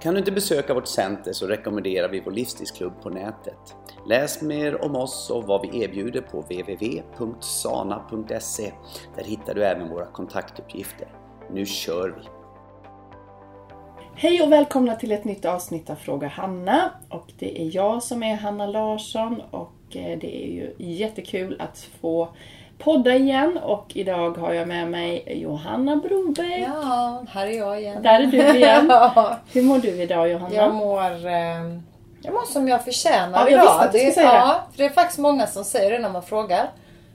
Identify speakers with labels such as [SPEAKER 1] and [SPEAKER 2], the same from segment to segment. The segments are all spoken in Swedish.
[SPEAKER 1] Kan du inte besöka vårt center så rekommenderar vi vår livsstilsklubb på nätet. Läs mer om oss och vad vi erbjuder på www.sana.se. Där hittar du även våra kontaktuppgifter. Nu kör vi!
[SPEAKER 2] Hej och välkomna till ett nytt avsnitt av Fråga Hanna. Och det är jag som är Hanna Larsson och eh, det är ju jättekul att få podda igen och idag har jag med mig Johanna Broberg.
[SPEAKER 3] Ja, här är jag igen.
[SPEAKER 2] Där är du igen. ja. Hur mår du idag Johanna?
[SPEAKER 3] Jag mår, eh, jag mår som jag förtjänar
[SPEAKER 2] ja,
[SPEAKER 3] jag
[SPEAKER 2] idag. Att
[SPEAKER 3] det,
[SPEAKER 2] säga
[SPEAKER 3] ja, för det är faktiskt många som säger det när man frågar.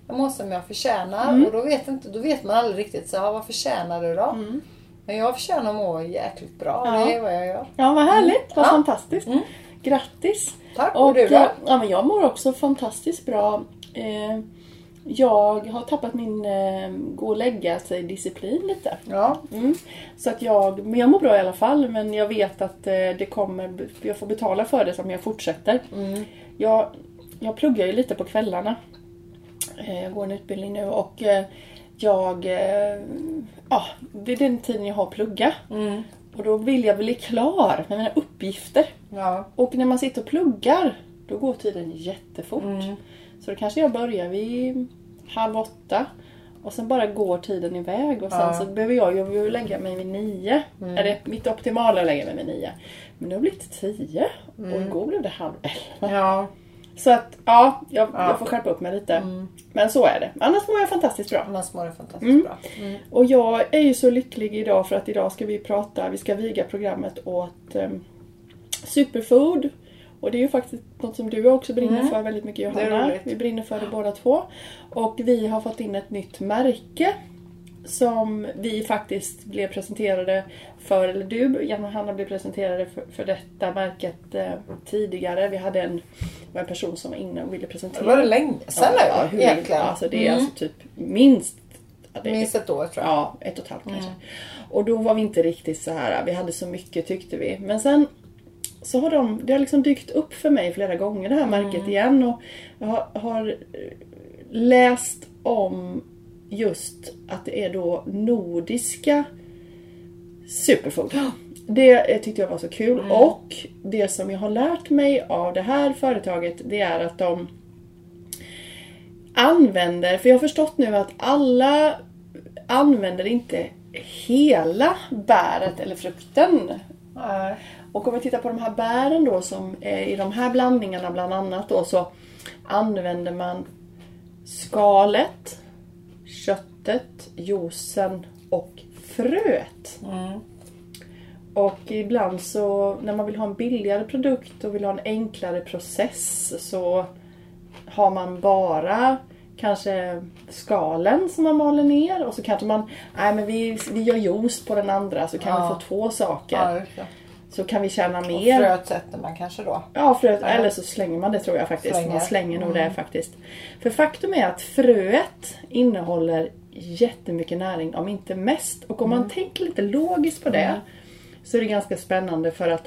[SPEAKER 3] Jag mår som jag förtjänar mm. och då vet, inte, då vet man aldrig riktigt så, vad förtjänar du då? Mm. Men jag förtjänar att må jäkligt bra. Ja. Det är vad jag gör.
[SPEAKER 2] Ja, vad härligt. Vad ja. fantastiskt. Mm. Grattis.
[SPEAKER 3] Tack. Och, och du då?
[SPEAKER 2] Ja, men jag mår också fantastiskt bra. Eh, jag har tappat min eh, gå och lägga sig disciplin lite.
[SPEAKER 3] Ja.
[SPEAKER 2] Mm. Så att jag, men jag mår bra i alla fall men jag vet att eh, det kommer, jag får betala för det om jag fortsätter.
[SPEAKER 3] Mm.
[SPEAKER 2] Jag, jag pluggar ju lite på kvällarna. Eh, jag går en utbildning nu och eh, jag, eh, ja, det är den tiden jag har att plugga.
[SPEAKER 3] Mm.
[SPEAKER 2] Och då vill jag bli klar med mina uppgifter.
[SPEAKER 3] Ja.
[SPEAKER 2] Och när man sitter och pluggar, då går tiden jättefort.
[SPEAKER 3] Mm.
[SPEAKER 2] Så då kanske jag börjar vid halv åtta. Och sen bara går tiden iväg och sen
[SPEAKER 3] Ja.
[SPEAKER 2] så behöver jag ju lägga mig vid nio.
[SPEAKER 3] Mm.
[SPEAKER 2] Är det mitt optimala att lägga mig vid nio? Men nu har det blivit tio och igår blev det halv elva.
[SPEAKER 3] Ja.
[SPEAKER 2] Så att ja, jag,
[SPEAKER 3] Ja.
[SPEAKER 2] jag får skärpa upp mig lite.
[SPEAKER 3] Mm.
[SPEAKER 2] Men så är det. Annars mår jag fantastiskt bra.
[SPEAKER 3] Annars mår det fantastiskt
[SPEAKER 2] Mm.
[SPEAKER 3] bra. Mm.
[SPEAKER 2] Och jag är ju så lycklig idag för att idag ska vi prata, vi ska viga programmet åt um, superfood. Och det är ju faktiskt något som du också brinner
[SPEAKER 3] Mm.
[SPEAKER 2] för väldigt mycket Johanna. Vi brinner för det båda två. Och vi har fått in ett nytt märke som vi faktiskt blev presenterade för, eller du Johanna blev presenterade för, för detta märket eh, tidigare. Vi hade en, en person som var inne och ville presentera.
[SPEAKER 3] Var det länge sedan
[SPEAKER 2] ja,
[SPEAKER 3] nu
[SPEAKER 2] hur,
[SPEAKER 3] egentligen.
[SPEAKER 2] Alltså det är
[SPEAKER 3] Mm.
[SPEAKER 2] alltså typ minst ja, det
[SPEAKER 3] Minst ett år tror jag.
[SPEAKER 2] Ja, ett och ett halvt kanske.
[SPEAKER 3] Mm.
[SPEAKER 2] Och då var vi inte riktigt så här. vi hade så mycket tyckte vi. Men sen så har de, det har liksom dykt upp för mig flera gånger det här
[SPEAKER 3] Mm.
[SPEAKER 2] märket igen. Och jag har, har eh, läst om just att det är då nordiska superfood. Det tyckte jag var så kul.
[SPEAKER 3] Mm.
[SPEAKER 2] Och det som jag har lärt mig av det här företaget det är att de använder, för jag har förstått nu att alla använder inte hela bäret eller frukten.
[SPEAKER 3] Nej.
[SPEAKER 2] Och om vi tittar på de här bären då som är i de här blandningarna bland annat då så använder man skalet, köttet, juicen och fröet.
[SPEAKER 3] Mm.
[SPEAKER 2] Och ibland så när man vill ha en billigare produkt och vill ha en enklare process så har man bara kanske skalen som man maler ner och så kanske man, nej men vi, vi gör juice på den andra så kan
[SPEAKER 3] Ja.
[SPEAKER 2] vi få två saker.
[SPEAKER 3] Ja.
[SPEAKER 2] Så kan vi tjäna
[SPEAKER 3] Och
[SPEAKER 2] mer.
[SPEAKER 3] fröet sätter man kanske då.
[SPEAKER 2] Ja, fröet, eller så slänger man det tror jag faktiskt.
[SPEAKER 3] Slänger.
[SPEAKER 2] Man slänger nog
[SPEAKER 3] Mm.
[SPEAKER 2] det faktiskt. För faktum är att fröet innehåller jättemycket näring, om inte mest. Och om man tänker lite logiskt på det
[SPEAKER 3] Mm.
[SPEAKER 2] så är det ganska spännande för att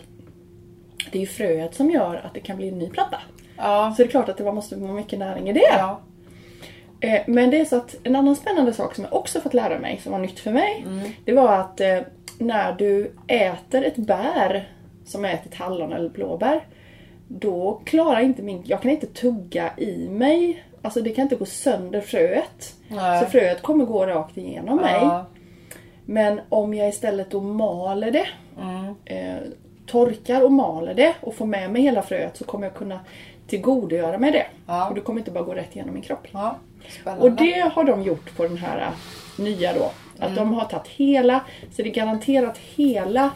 [SPEAKER 2] det är ju fröet som gör att det kan bli en ny platta.
[SPEAKER 3] Ja.
[SPEAKER 2] Så det är klart att det måste vara mycket näring i det.
[SPEAKER 3] ja.
[SPEAKER 2] Eh, Men det är så att en annan spännande sak som jag också fått lära mig, som var nytt för mig, det var att eh, när du äter ett bär, som jag ätit hallon eller blåbär, då klarar inte min, jag kan inte tugga i mig, alltså det kan inte gå sönder fröet.
[SPEAKER 3] Nej.
[SPEAKER 2] Så fröet kommer gå rakt igenom mig.
[SPEAKER 3] Ja.
[SPEAKER 2] Men om jag istället då maler det,
[SPEAKER 3] Mm.
[SPEAKER 2] eh, torkar och maler det och får med mig hela fröet så kommer jag kunna tillgodogöra mig det.
[SPEAKER 3] Ja.
[SPEAKER 2] Och det kommer inte bara gå rätt igenom min kropp.
[SPEAKER 3] ja.
[SPEAKER 2] Och det har de gjort på den här äh, nya då. Att de har tagit hela, så det är garanterat hela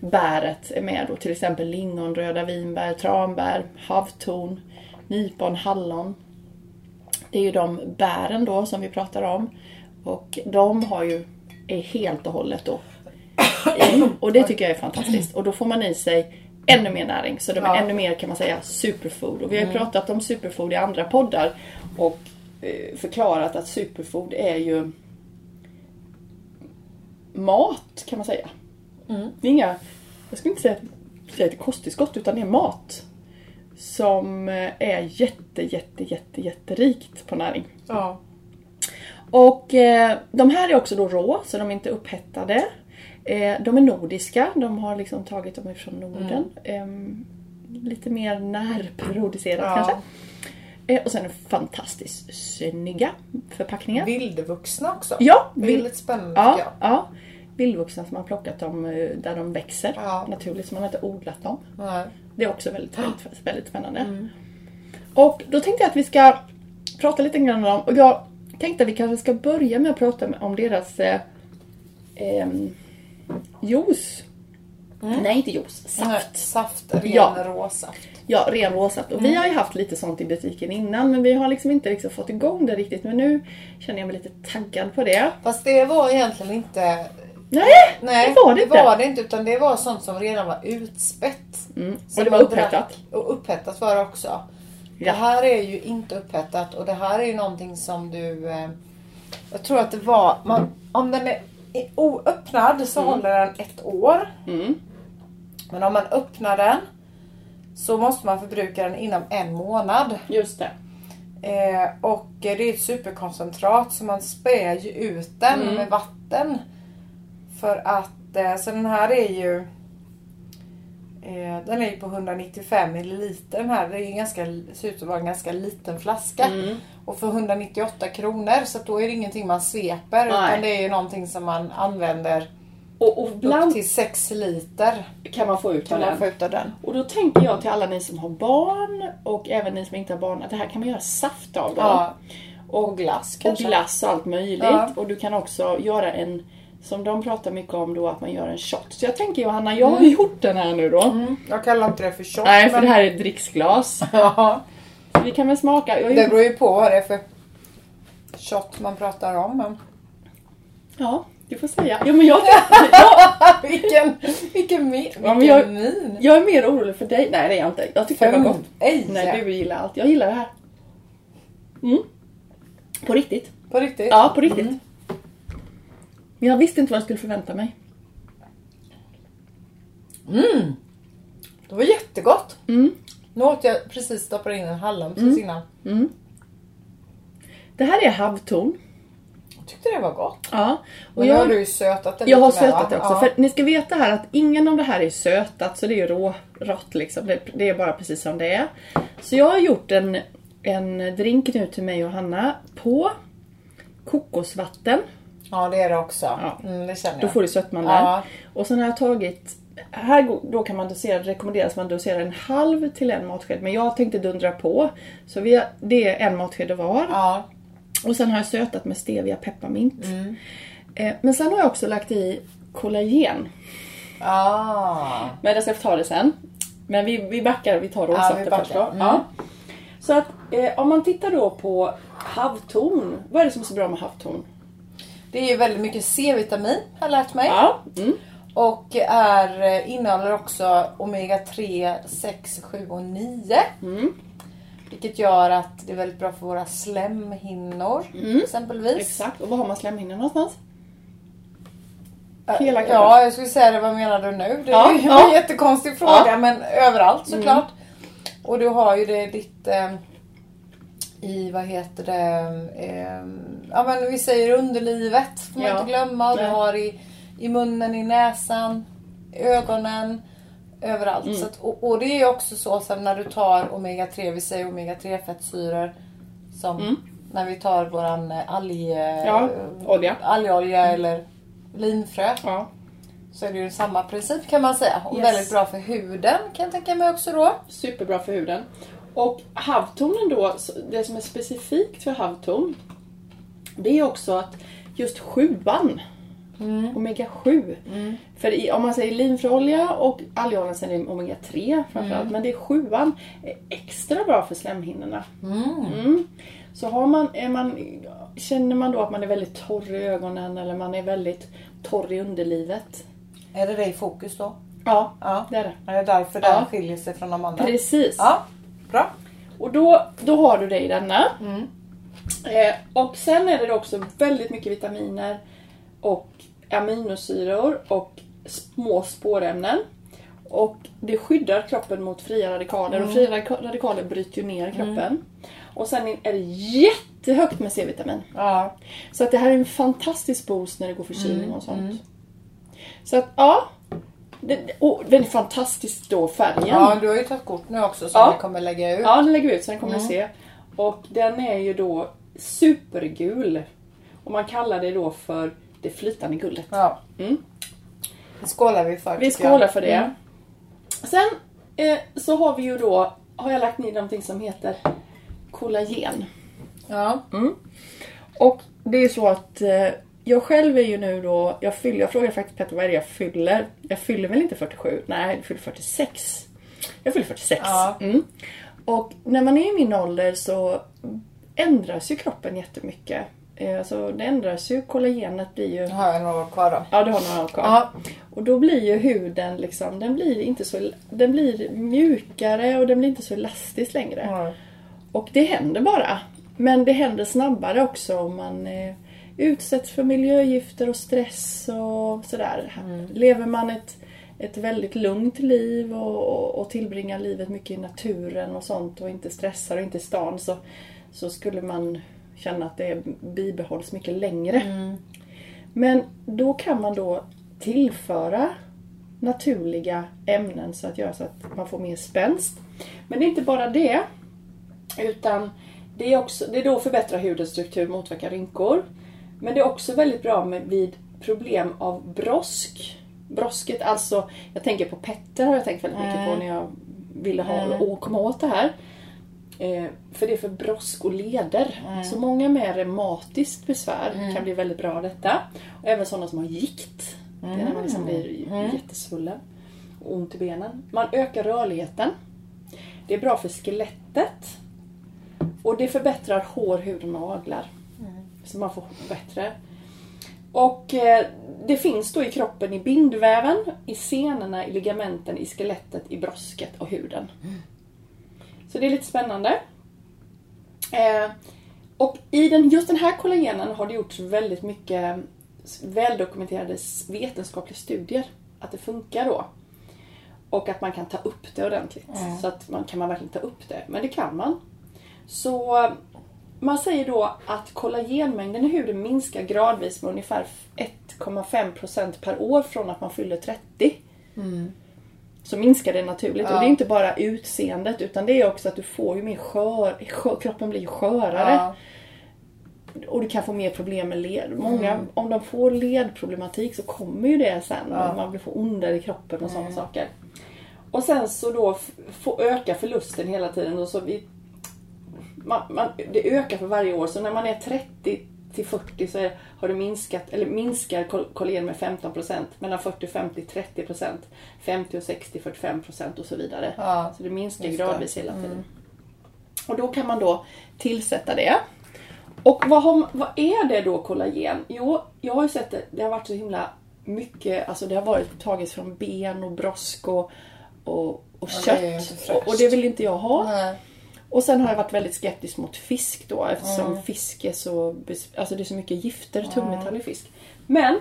[SPEAKER 2] bäret är med då. Till exempel lingon, röda vinbär, tranbär, havtorn, nypon, hallon. Det är ju de bären då som vi pratar om. Och de har ju, är helt och hållet då. Och det tycker jag är fantastiskt. Och då får man i sig ännu mer näring. Så de är
[SPEAKER 3] Ja.
[SPEAKER 2] ännu mer kan man säga superfood. Och vi har ju pratat om superfood i andra poddar. Och eh, förklarat att superfood är ju mat kan man säga.
[SPEAKER 3] Mm.
[SPEAKER 2] Det är inga, jag skulle inte säga, säga att det är kosttillskott utan det är mat. Som eh, är jätte, jätte, jätte, jätterikt på näring.
[SPEAKER 3] Ja.
[SPEAKER 2] Och eh, de här är också då rå, så de är inte upphettade. Eh, de är nordiska, de har liksom tagit dem ifrån Norden. Ehm, lite mer närproducerat
[SPEAKER 3] Ja.
[SPEAKER 2] kanske. Eh, och sen fantastiskt snygga förpackningar.
[SPEAKER 3] Vildvuxna också.
[SPEAKER 2] Ja,
[SPEAKER 3] Det är
[SPEAKER 2] vild-
[SPEAKER 3] lite spännande
[SPEAKER 2] Ja, ja. Vildvuxna som har plockat dem eh, där de växer
[SPEAKER 3] Ja.
[SPEAKER 2] naturligt, så man har inte odlat dem.
[SPEAKER 3] Nej.
[SPEAKER 2] Det är också väldigt, väldigt, väldigt spännande. Och då tänkte jag att vi ska prata lite grann om, och jag tänkte att vi kanske ska börja med att prata om deras eh, ehm, juice. Nej, inte juice.
[SPEAKER 3] Nej,
[SPEAKER 2] Saft.
[SPEAKER 3] Saft, ren
[SPEAKER 2] Ja.
[SPEAKER 3] råsaft.
[SPEAKER 2] Ja, ren råsaft. Och vi har ju haft lite sånt i butiken innan men vi har liksom inte liksom fått igång det riktigt. Men nu känner jag mig lite taggad på det.
[SPEAKER 3] Fast det var egentligen inte...
[SPEAKER 2] Nej,
[SPEAKER 3] Nej,
[SPEAKER 2] det var det inte.
[SPEAKER 3] var det inte. Utan det var sånt som redan var utspätt.
[SPEAKER 2] Mm. Och det var upphettat.
[SPEAKER 3] Och upphettat var det också.
[SPEAKER 2] Ja.
[SPEAKER 3] Det här är ju inte upphettat och det här är ju någonting som du... Eh, jag tror att det var... Man, om den är oöppnad så håller den ett år.
[SPEAKER 2] Mm.
[SPEAKER 3] Men om man öppnar den så måste man förbruka den inom en månad.
[SPEAKER 2] Just det.
[SPEAKER 3] Eh, och det är ett superkoncentrat så man spär ju ut den
[SPEAKER 2] Mm.
[SPEAKER 3] med vatten. För att, eh, så den här är ju eh, Den är ju på 195 milliliter den här. Det är ganska, ser ut att vara en ganska liten flaska.
[SPEAKER 2] Mm.
[SPEAKER 3] Och för 198 kronor så då är det ingenting man sveper.
[SPEAKER 2] Nej.
[SPEAKER 3] Utan det är ju någonting som man använder
[SPEAKER 2] Och, och
[SPEAKER 3] upp
[SPEAKER 2] ibland
[SPEAKER 3] till 6 liter.
[SPEAKER 2] kan man få ut
[SPEAKER 3] Kan
[SPEAKER 2] av
[SPEAKER 3] man
[SPEAKER 2] den.
[SPEAKER 3] få ut av den.
[SPEAKER 2] Och då tänker jag till alla ni som har barn och även ni som inte har barn att det här kan man göra saft av. Då.
[SPEAKER 3] Ja.
[SPEAKER 2] Och,
[SPEAKER 3] Och glass
[SPEAKER 2] och
[SPEAKER 3] kanske.
[SPEAKER 2] glass och allt möjligt.
[SPEAKER 3] Ja.
[SPEAKER 2] Och du kan också göra en, som de pratar mycket om då, att man gör en shot. Så jag tänker Johanna, jag har gjort den här nu då.
[SPEAKER 3] Mm. Jag kallar inte det för shot.
[SPEAKER 2] Nej, för
[SPEAKER 3] men-
[SPEAKER 2] det här är ett dricksglas.
[SPEAKER 3] Ja.
[SPEAKER 2] Så vi kan väl smaka. Jag
[SPEAKER 3] Det beror ju på vad det är för shot man pratar om. Men...
[SPEAKER 2] Ja, du får säga. Jo, men jag, jag,
[SPEAKER 3] vilken vilken, min, vilken
[SPEAKER 2] Ja, men jag-
[SPEAKER 3] min.
[SPEAKER 2] jag är mer orolig för dig. Nej, det är jag inte. Jag tycker det var gott.
[SPEAKER 3] Ej,
[SPEAKER 2] Nej, du gillar allt. Jag gillar det här. Mm. På riktigt.
[SPEAKER 3] På riktigt?
[SPEAKER 2] Ja, på riktigt.
[SPEAKER 3] Mm.
[SPEAKER 2] Men jag visste inte vad jag skulle förvänta mig.
[SPEAKER 3] Det var jättegott.
[SPEAKER 2] Mm.
[SPEAKER 3] Nu åt jag precis stoppade in en hallon precis innan.
[SPEAKER 2] Det här är havtorn.
[SPEAKER 3] Jag tyckte det var gott.
[SPEAKER 2] Ja. Och
[SPEAKER 3] Och nu har
[SPEAKER 2] jag,
[SPEAKER 3] du ju sötat det
[SPEAKER 2] jag har sötat det också.
[SPEAKER 3] Ja.
[SPEAKER 2] För ni ska veta här att ingen av det här är sötat så det är ju rå, rått liksom. Det, det är bara precis som det är. Så jag har gjort en, en drink nu till mig och Hanna på kokosvatten.
[SPEAKER 3] ja, det är det också.
[SPEAKER 2] Ja.
[SPEAKER 3] Mm, det känner jag.
[SPEAKER 2] Då får du sötman där.
[SPEAKER 3] Ja.
[SPEAKER 2] Och sen har jag tagit här då kan man dosera, rekommenderas man dosera en halv till en matsked. Men jag tänkte dundra på. Så vi det är en matsked var.
[SPEAKER 3] Ja.
[SPEAKER 2] Och sen har jag sötat med stevia pepparmint.
[SPEAKER 3] Mm.
[SPEAKER 2] Eh, men sen har jag också lagt i kollagen.
[SPEAKER 3] Ah.
[SPEAKER 2] Men jag ska ta det sen. Men vi, vi backar, vi tar råsaften
[SPEAKER 3] vi backar.
[SPEAKER 2] först då.
[SPEAKER 3] Mm.
[SPEAKER 2] Ja. Så att eh, om man tittar då på havtorn. Vad är det som är så bra med havtorn?
[SPEAKER 3] Det är ju väldigt mycket C-vitamin har jag lärt mig.
[SPEAKER 2] Ja. Mm.
[SPEAKER 3] Och är, eh, innehåller också omega 3, 6, 7 och 9.
[SPEAKER 2] Mm.
[SPEAKER 3] Vilket gör att det är väldigt bra för våra slemhinnor exempelvis.
[SPEAKER 2] Mm. Exakt. Och var har man slemhinnan någonstans?
[SPEAKER 3] Äh,
[SPEAKER 2] Hela kroppen.
[SPEAKER 3] Ja, jag skulle säga det. Vad menar du nu? Det är ju
[SPEAKER 2] ja.
[SPEAKER 3] en jättekonstig fråga,
[SPEAKER 2] Ja.
[SPEAKER 3] men överallt såklart. Och du har ju det ditt eh, i, vad heter det, eh, ja men vi säger underlivet får man inte glömma. Du har i, i munnen, i näsan, ögonen, överallt.
[SPEAKER 2] Mm.
[SPEAKER 3] Att, och, och det är ju också så sen när du tar omega 3, vi säger omega 3 fettsyror som när vi tar våran eh, alg,
[SPEAKER 2] Mm. Ja, olja.
[SPEAKER 3] algolja eller linfrö.
[SPEAKER 2] Ja.
[SPEAKER 3] Så är det ju samma princip kan man säga. Och
[SPEAKER 2] Yes.
[SPEAKER 3] väldigt bra för huden kan jag tänka mig också då.
[SPEAKER 2] Superbra för huden. Och havtornen då, det som är specifikt för havtorn. Det är också att just sjuan, omega 7. För i, om man säger linfröolja och algolja så är det omega 3 framförallt. Men det är sjuan är extra bra för slemhinnorna. Mm. Så har man, är man, känner man då att man är väldigt torr i ögonen eller man är väldigt torr i underlivet.
[SPEAKER 3] Är det det i fokus då?
[SPEAKER 2] Ja,
[SPEAKER 3] Ja.
[SPEAKER 2] det är det.
[SPEAKER 3] Är det därför
[SPEAKER 2] Ja.
[SPEAKER 3] den skiljer sig från de andra?
[SPEAKER 2] Precis.
[SPEAKER 3] Ja, bra.
[SPEAKER 2] Och då, då har du det i denna. Eh, och sen är det också väldigt mycket vitaminer och aminosyror och små spårämnen. Och det skyddar kroppen mot fria radikaler och fria radika- radikaler bryter ju ner kroppen. Och sen är det jättehögt med C-vitamin.
[SPEAKER 3] Ja.
[SPEAKER 2] Så att det här är en fantastisk boost när det går förkylning och sånt. Så att ja. Det, och den är fantastisk då färgen.
[SPEAKER 3] ja, du har ju tagit kort nu också som
[SPEAKER 2] Ja.
[SPEAKER 3] vi kommer lägga ut.
[SPEAKER 2] Ja, den lägger vi ut så den kommer ni se. Och den är ju då supergul. Och man kallar det då för det flytande guldet.
[SPEAKER 3] Ja.
[SPEAKER 2] Mm.
[SPEAKER 3] Det skålar vi för
[SPEAKER 2] Vi
[SPEAKER 3] jag.
[SPEAKER 2] skålar för det.
[SPEAKER 3] Mm.
[SPEAKER 2] Sen eh, så har vi ju då, har jag lagt ner någonting som heter kollagen.
[SPEAKER 3] Ja.
[SPEAKER 2] Och det är så att eh, jag själv är ju nu då, jag, fyller, jag frågar faktiskt Petter vad är det jag fyller? Jag fyller väl inte 47? Nej, jag fyller 46. Jag fyller 46.
[SPEAKER 3] Ja.
[SPEAKER 2] Mm. Och när man är i min ålder så ändras ju kroppen jättemycket. Eh, Så det ändras ju, kollagenet blir ju...
[SPEAKER 3] Har jag några kvar då.
[SPEAKER 2] Ja, du har några kvar.
[SPEAKER 3] Ja.
[SPEAKER 2] Och då blir ju huden liksom, den blir inte så... Den blir mjukare och den blir inte så elastisk längre.
[SPEAKER 3] Mm.
[SPEAKER 2] Och det händer bara. Men det händer snabbare också om man eh, utsätts för miljögifter och stress och sådär. Lever man ett, ett väldigt lugnt liv och, och, och tillbringar livet mycket i naturen och sånt och inte stressar och inte i stan så, så skulle man känna att det bibehålls mycket längre. Men då kan man då tillföra naturliga ämnen så att göra så att man får mer spänst. Men det är inte bara det. Utan det är också, det är då förbättrar hudens struktur, motverkar rynkor. Men det är också väldigt bra med, vid problem av brosk. Brosket, alltså, jag tänker på Petter har jag tänkt väldigt mycket på när jag ville ha och komma åt det här. Eh, för det är för brosk och leder. Så många med reumatiskt besvär kan bli väldigt bra av detta. Och även sådana som har gikt. Det är när man liksom blir jättesvullen och ont i benen. Man ökar rörligheten. Det är bra för skelettet. Och det förbättrar hår, hud och naglar. Så man får bättre. Och eh, det finns då i kroppen, i bindväven, i senorna, i ligamenten, i skelettet, i brosket och huden. Så det är lite spännande. Eh, och i den, just den här kollagenen har det gjorts väldigt mycket väldokumenterade vetenskapliga studier. Att det funkar då. Och att man kan ta upp det ordentligt. Så att man kan man verkligen ta upp det. Men det kan man. Så man säger då att kollagenmängden i huden minskar gradvis med ungefär 1,5% per år från att man fyller 30. Så minskar det naturligt. Och
[SPEAKER 3] Ja.
[SPEAKER 2] det är inte bara utseendet utan det är också att du får ju mer skör, skör kroppen blir skörare.
[SPEAKER 3] Ja.
[SPEAKER 2] Och du kan få mer problem med led. Många, om de får ledproblematik så kommer ju det sen. Man blir få ondare i kroppen och sådana saker. Och sen så då få öka förlusten hela tiden. Och så vi, man, man, det ökar för varje år. Så när man är 30 till 40 så är, har det minskat, eller minskar kol- kollagen med 15%. Mellan 40 och 50 30%. 50 och 60 45% och så vidare.
[SPEAKER 3] Ja,
[SPEAKER 2] så det minskar
[SPEAKER 3] just det.
[SPEAKER 2] gradvis hela tiden. Och då kan man då tillsätta det. Och vad, har, vad är det då kollagen? Jo, jag har ju sett det, det har varit så himla mycket, alltså det har varit taget från ben och brosk och, och, och
[SPEAKER 3] Ja, det
[SPEAKER 2] kött.
[SPEAKER 3] fräscht.
[SPEAKER 2] och, och det vill inte jag ha.
[SPEAKER 3] Nej.
[SPEAKER 2] Och sen har jag varit väldigt skeptisk mot fisk då eftersom
[SPEAKER 3] Mm.
[SPEAKER 2] fisk är så, alltså det är så mycket gifter, tungmetaller i fisk. Men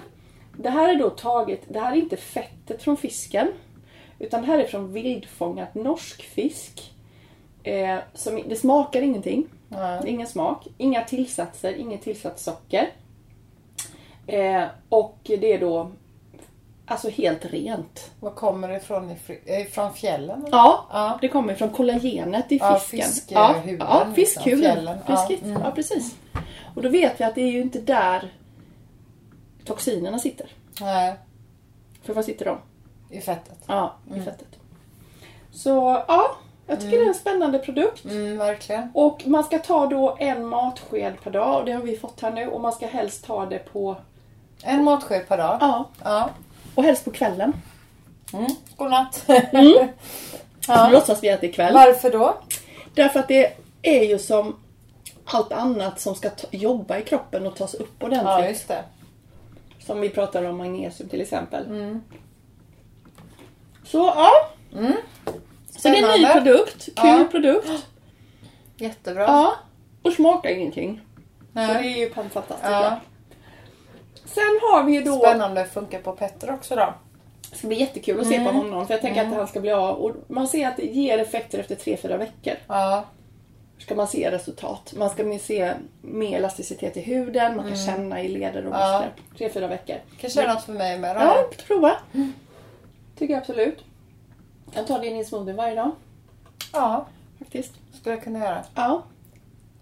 [SPEAKER 2] det här är då taget, det här är inte fettet från fisken. Utan det här är från vildfångad norsk fisk. Eh, som, det smakar ingenting.
[SPEAKER 3] Nej.
[SPEAKER 2] Ingen smak, inga tillsatser, inget tillsatt socker. Eh, och det är då alltså helt rent.
[SPEAKER 3] Var kommer det ifrån? Ifr- eh, Från fjällen? eller?
[SPEAKER 2] Ja,
[SPEAKER 3] Ja.
[SPEAKER 2] det kommer från kollagenet i
[SPEAKER 3] Ja,
[SPEAKER 2] fisken. ja,
[SPEAKER 3] liksom,
[SPEAKER 2] fiskhuden.
[SPEAKER 3] fjällen. Ja,
[SPEAKER 2] Fiskigt. Ja, precis. Och då vet vi att det är ju inte där toxinerna sitter.
[SPEAKER 3] Nej,
[SPEAKER 2] För var sitter de?
[SPEAKER 3] i fettet.
[SPEAKER 2] Ja, i fettet. Så ja, jag tycker det är en spännande produkt.
[SPEAKER 3] Mm, verkligen.
[SPEAKER 2] Och man ska ta då en matsked per dag och det har vi fått här nu. Och man ska helst ta det på,
[SPEAKER 3] En matsked per dag.
[SPEAKER 2] ja,
[SPEAKER 3] Ja.
[SPEAKER 2] Och helst på kvällen.
[SPEAKER 3] Mm. Godnatt.
[SPEAKER 2] Så
[SPEAKER 3] ja.
[SPEAKER 2] låtsas vi att det är kväll.
[SPEAKER 3] Varför då?
[SPEAKER 2] Därför att det är ju som allt annat som ska jobba i kroppen och tas upp ordentligt.
[SPEAKER 3] Ja, just det.
[SPEAKER 2] Som vi pratar om magnesium till exempel.
[SPEAKER 3] Mm.
[SPEAKER 2] Så ja. Så det är en ny produkt. Kul
[SPEAKER 3] Ja.
[SPEAKER 2] produkt.
[SPEAKER 3] Jättebra.
[SPEAKER 2] Ja. Och smakar ingenting.
[SPEAKER 3] Nej.
[SPEAKER 2] Så det är ju fantastiskt
[SPEAKER 3] Ja.
[SPEAKER 2] Sen har vi ju då...
[SPEAKER 3] Spännande att funka på Petter också då.
[SPEAKER 2] Det ska bli jättekul att se
[SPEAKER 3] Mm.
[SPEAKER 2] på honom för jag tänker att han ska bli av. Och man ser att det ger effekter efter 3-4 veckor.
[SPEAKER 3] Ja.
[SPEAKER 2] Ska man se resultat. Man ska se mer elasticitet i huden, man kan känna i leder och
[SPEAKER 3] Mm. Ja.
[SPEAKER 2] muskler. 3-4 veckor.
[SPEAKER 3] Kanske är något för mig med då.
[SPEAKER 2] Ja, prova. Tycker jag absolut. Jag tar det in i smoothie varje dag
[SPEAKER 3] ja,
[SPEAKER 2] faktiskt.
[SPEAKER 3] skulle jag kunna göra.
[SPEAKER 2] Ja,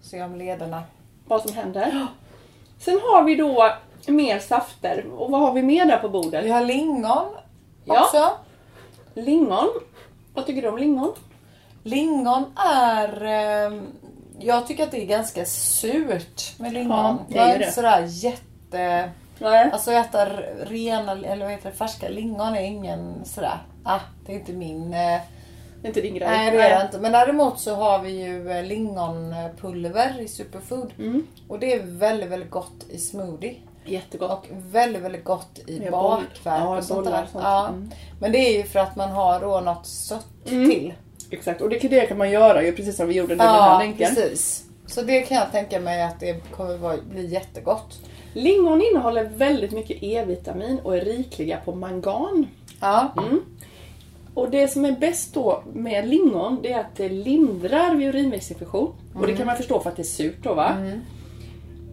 [SPEAKER 3] Se om lederna.
[SPEAKER 2] vad som händer. Sen har vi då mer safter. Och vad har vi mer där på bordet?
[SPEAKER 3] Vi har lingon
[SPEAKER 2] Ja.
[SPEAKER 3] också.
[SPEAKER 2] Lingon. Vad tycker du om lingon?
[SPEAKER 3] Lingon är... ehm, jag tycker att det är ganska surt med lingon.
[SPEAKER 2] Ja, det är ju det.
[SPEAKER 3] sådär jätte...
[SPEAKER 2] Nej.
[SPEAKER 3] Alltså äta rena, eller vad heter det, färska lingon är ingen sådär... Ah, det är inte min... Eh,
[SPEAKER 2] Det är inte din grej.
[SPEAKER 3] nej, det är det inte. Men däremot så har vi ju eh, lingonpulver i superfood.
[SPEAKER 2] Mm.
[SPEAKER 3] Och det är väldigt, väldigt gott i smoothie.
[SPEAKER 2] Jättegott.
[SPEAKER 3] Och väldigt, väldigt gott i
[SPEAKER 2] boll.
[SPEAKER 3] bakverk
[SPEAKER 2] Ja,
[SPEAKER 3] och sånt där.
[SPEAKER 2] och sånt.
[SPEAKER 3] Ja.
[SPEAKER 2] Mm.
[SPEAKER 3] Men det är ju för att man har då något sött
[SPEAKER 2] Mm.
[SPEAKER 3] till.
[SPEAKER 2] Exakt. Och det, det kan man göra ju precis som vi gjorde nu med den här
[SPEAKER 3] Ja,
[SPEAKER 2] länken.
[SPEAKER 3] precis. Så det kan jag tänka mig att det kommer bli jättegott.
[SPEAKER 2] Lingon innehåller väldigt mycket E-vitamin och är rikliga på mangan.
[SPEAKER 3] Ja.
[SPEAKER 2] Mm. Och det som är bäst då med lingon det är att det lindrar vid urinvägsinfektion. Och det kan man förstå för att det är surt då va?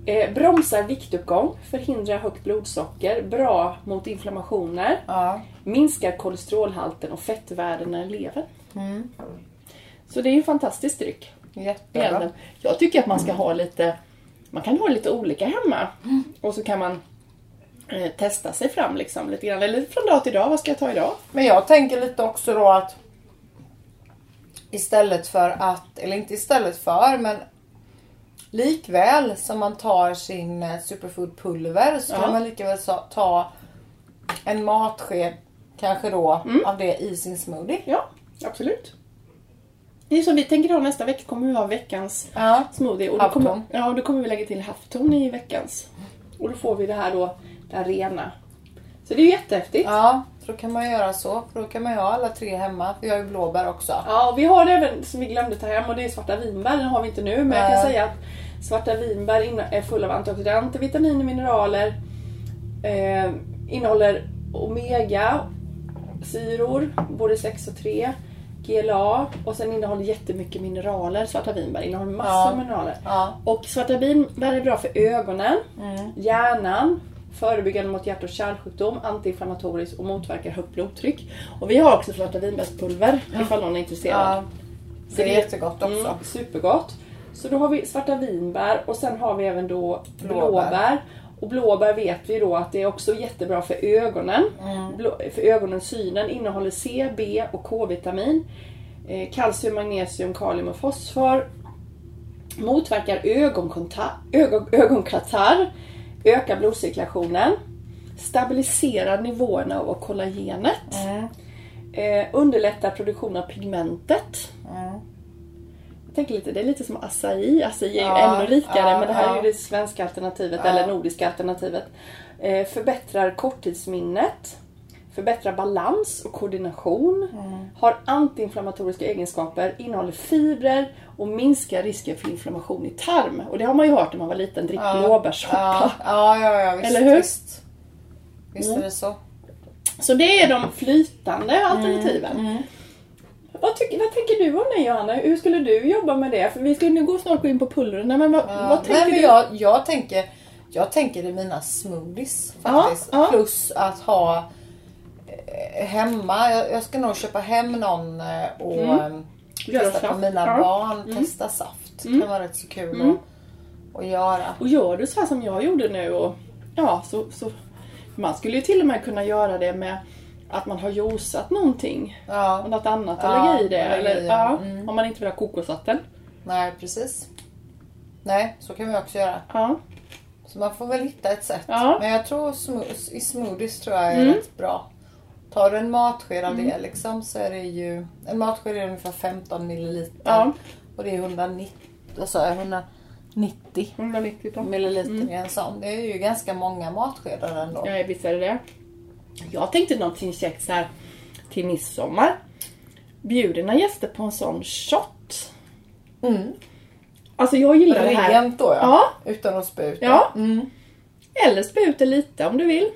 [SPEAKER 2] Eh, bromsar viktuppgång, förhindrar högt blodsocker, bra mot inflammationer,
[SPEAKER 3] Ja.
[SPEAKER 2] minskar kolesterolhalten och fettvärdena i levern. Så det är ju en fantastisk dryck.
[SPEAKER 3] Jättebra.
[SPEAKER 2] Jag tycker att man ska ha lite, man kan ha lite olika hemma. Och så kan man eh, testa sig fram liksom lite grann. Eller från dag till dag, vad ska jag ta idag?
[SPEAKER 3] Men jag tänker lite också då att istället för att, eller inte istället för, men likväl som man tar sin eh, superfoodpulver så
[SPEAKER 2] Ja.
[SPEAKER 3] kan man lika väl ta en matsked kanske då av det i sin smoothie.
[SPEAKER 2] Ja, absolut. Det är så vi tänker ha nästa vecka kommer vi ha veckans
[SPEAKER 3] Ja.
[SPEAKER 2] smoothie. Och då kommer, ja, då kommer vi lägga till havtorn i veckans. Och då får vi det här då, det här rena. Så det är ju jättehäftigt.
[SPEAKER 3] Ja, för då kan man göra så. För då kan man ju ha alla tre hemma. Vi har ju blåbär också.
[SPEAKER 2] Ja, och vi har även som vi glömde ta hem och det är svarta vinbär. Den har vi inte nu, men jag kan
[SPEAKER 3] Nej.
[SPEAKER 2] säga att svarta vinbär är fulla av antioxidanter, vitaminer, mineraler. Eh, innehåller omega syror, både 6 och 3. GLA och sen innehåller jättemycket mineraler. Svarta vinbär innehåller massor
[SPEAKER 3] Ja.
[SPEAKER 2] av mineraler.
[SPEAKER 3] Ja.
[SPEAKER 2] Och svarta vinbär är bra för ögonen,
[SPEAKER 3] Mm.
[SPEAKER 2] hjärnan, förebyggande mot hjärt och kärlsjukdom, antiinflammatoriskt och motverkar högt blodtryck. Och vi har också svarta vinbärspulver ifall någon är intresserad.
[SPEAKER 3] Ja,
[SPEAKER 2] Så
[SPEAKER 3] det är jättegott också.
[SPEAKER 2] Mm, supergott. Så då har vi svarta vinbär och sen har vi även då blåbär.
[SPEAKER 3] Blåbär.
[SPEAKER 2] Och blåbär vet vi då att det är också jättebra för ögonen.
[SPEAKER 3] Mm.
[SPEAKER 2] Blå, för ögonen, synen innehåller C, B och K-vitamin. Eh, kalcium, magnesium, kalium och fosfor. Motverkar ögonkonta- ögon, ögonkatarr. Ökar blodcirkulationen. Stabiliserar nivåerna av kollagenet.
[SPEAKER 3] Mm.
[SPEAKER 2] Eh, underlättar produktion av pigmentet.
[SPEAKER 3] Mm.
[SPEAKER 2] Jag tänker lite, det är lite som acai. Acai är ju
[SPEAKER 3] Ja,
[SPEAKER 2] ännu rikare
[SPEAKER 3] ja,
[SPEAKER 2] men det här är
[SPEAKER 3] ja.
[SPEAKER 2] ju det svenska alternativet eller nordiska alternativet. Eh, förbättrar korttidsminnet. Förbättrar balans och koordination.
[SPEAKER 3] Mm.
[SPEAKER 2] Har antiinflammatoriska egenskaper. Innehåller fibrer och minskar risken för inflammation i tarm. Och det har man ju hört när man var liten. Drick
[SPEAKER 3] Ja.
[SPEAKER 2] blåbärssoppa.
[SPEAKER 3] Ja, ja, ja, visst.
[SPEAKER 2] Eller hur?
[SPEAKER 3] Visst, visst
[SPEAKER 2] Mm.
[SPEAKER 3] är det så.
[SPEAKER 2] Så det är de flytande alternativen.
[SPEAKER 3] Mm.
[SPEAKER 2] Vad, tycker, vad tänker du om det Johanna? Hur skulle du jobba med det? För vi ska nu gå snart gå in på pulvren. Men vad,
[SPEAKER 3] Ja,
[SPEAKER 2] vad tänker
[SPEAKER 3] nej, men
[SPEAKER 2] du?
[SPEAKER 3] jag, jag, tänker, jag tänker i mina smoothies faktiskt.
[SPEAKER 2] Ja, ja.
[SPEAKER 3] Plus att ha hemma. Jag, jag ska nog köpa hem någon eh, och
[SPEAKER 2] Mm.
[SPEAKER 3] testa på
[SPEAKER 2] saft.
[SPEAKER 3] mina
[SPEAKER 2] Ja.
[SPEAKER 3] barn.
[SPEAKER 2] Mm.
[SPEAKER 3] Testa saft. Det
[SPEAKER 2] Mm.
[SPEAKER 3] kan vara rätt så kul
[SPEAKER 2] Mm.
[SPEAKER 3] att, att göra.
[SPEAKER 2] Och gör du så här som jag gjorde nu och ja, så, så man skulle ju till och med kunna göra det med att man har juicat någonting.
[SPEAKER 3] Ja,
[SPEAKER 2] Och något annat
[SPEAKER 3] Ja,
[SPEAKER 2] att lägga i det. Eller, ja,
[SPEAKER 3] mm.
[SPEAKER 2] Om man inte vill ha kokosvatten.
[SPEAKER 3] nej precis. Nej, så kan vi också göra.
[SPEAKER 2] Ja.
[SPEAKER 3] Så man får väl hitta ett sätt.
[SPEAKER 2] Ja.
[SPEAKER 3] Men jag tror i smoothies tror jag är
[SPEAKER 2] Mm.
[SPEAKER 3] rätt bra. Tar du en matsked av det liksom så är det ju... En matsked är ungefär 15 milliliter.
[SPEAKER 2] Ja.
[SPEAKER 3] Och det är 190, vad sa jag, 190
[SPEAKER 2] 190 på.
[SPEAKER 3] milliliter i en sån. Det är ju ganska många matskedar ändå.
[SPEAKER 2] Ja, visst är det det. Jag tänkte någonting käckt så här till midsommar. Bjuder dina gäster på en sån shot.
[SPEAKER 3] Mm.
[SPEAKER 2] Alltså jag gillar det här.
[SPEAKER 3] Rent då ja.
[SPEAKER 2] Ja.
[SPEAKER 3] Utan att spä ut.
[SPEAKER 2] Ja.
[SPEAKER 3] Mm.
[SPEAKER 2] Eller spä ut det lite om du vill.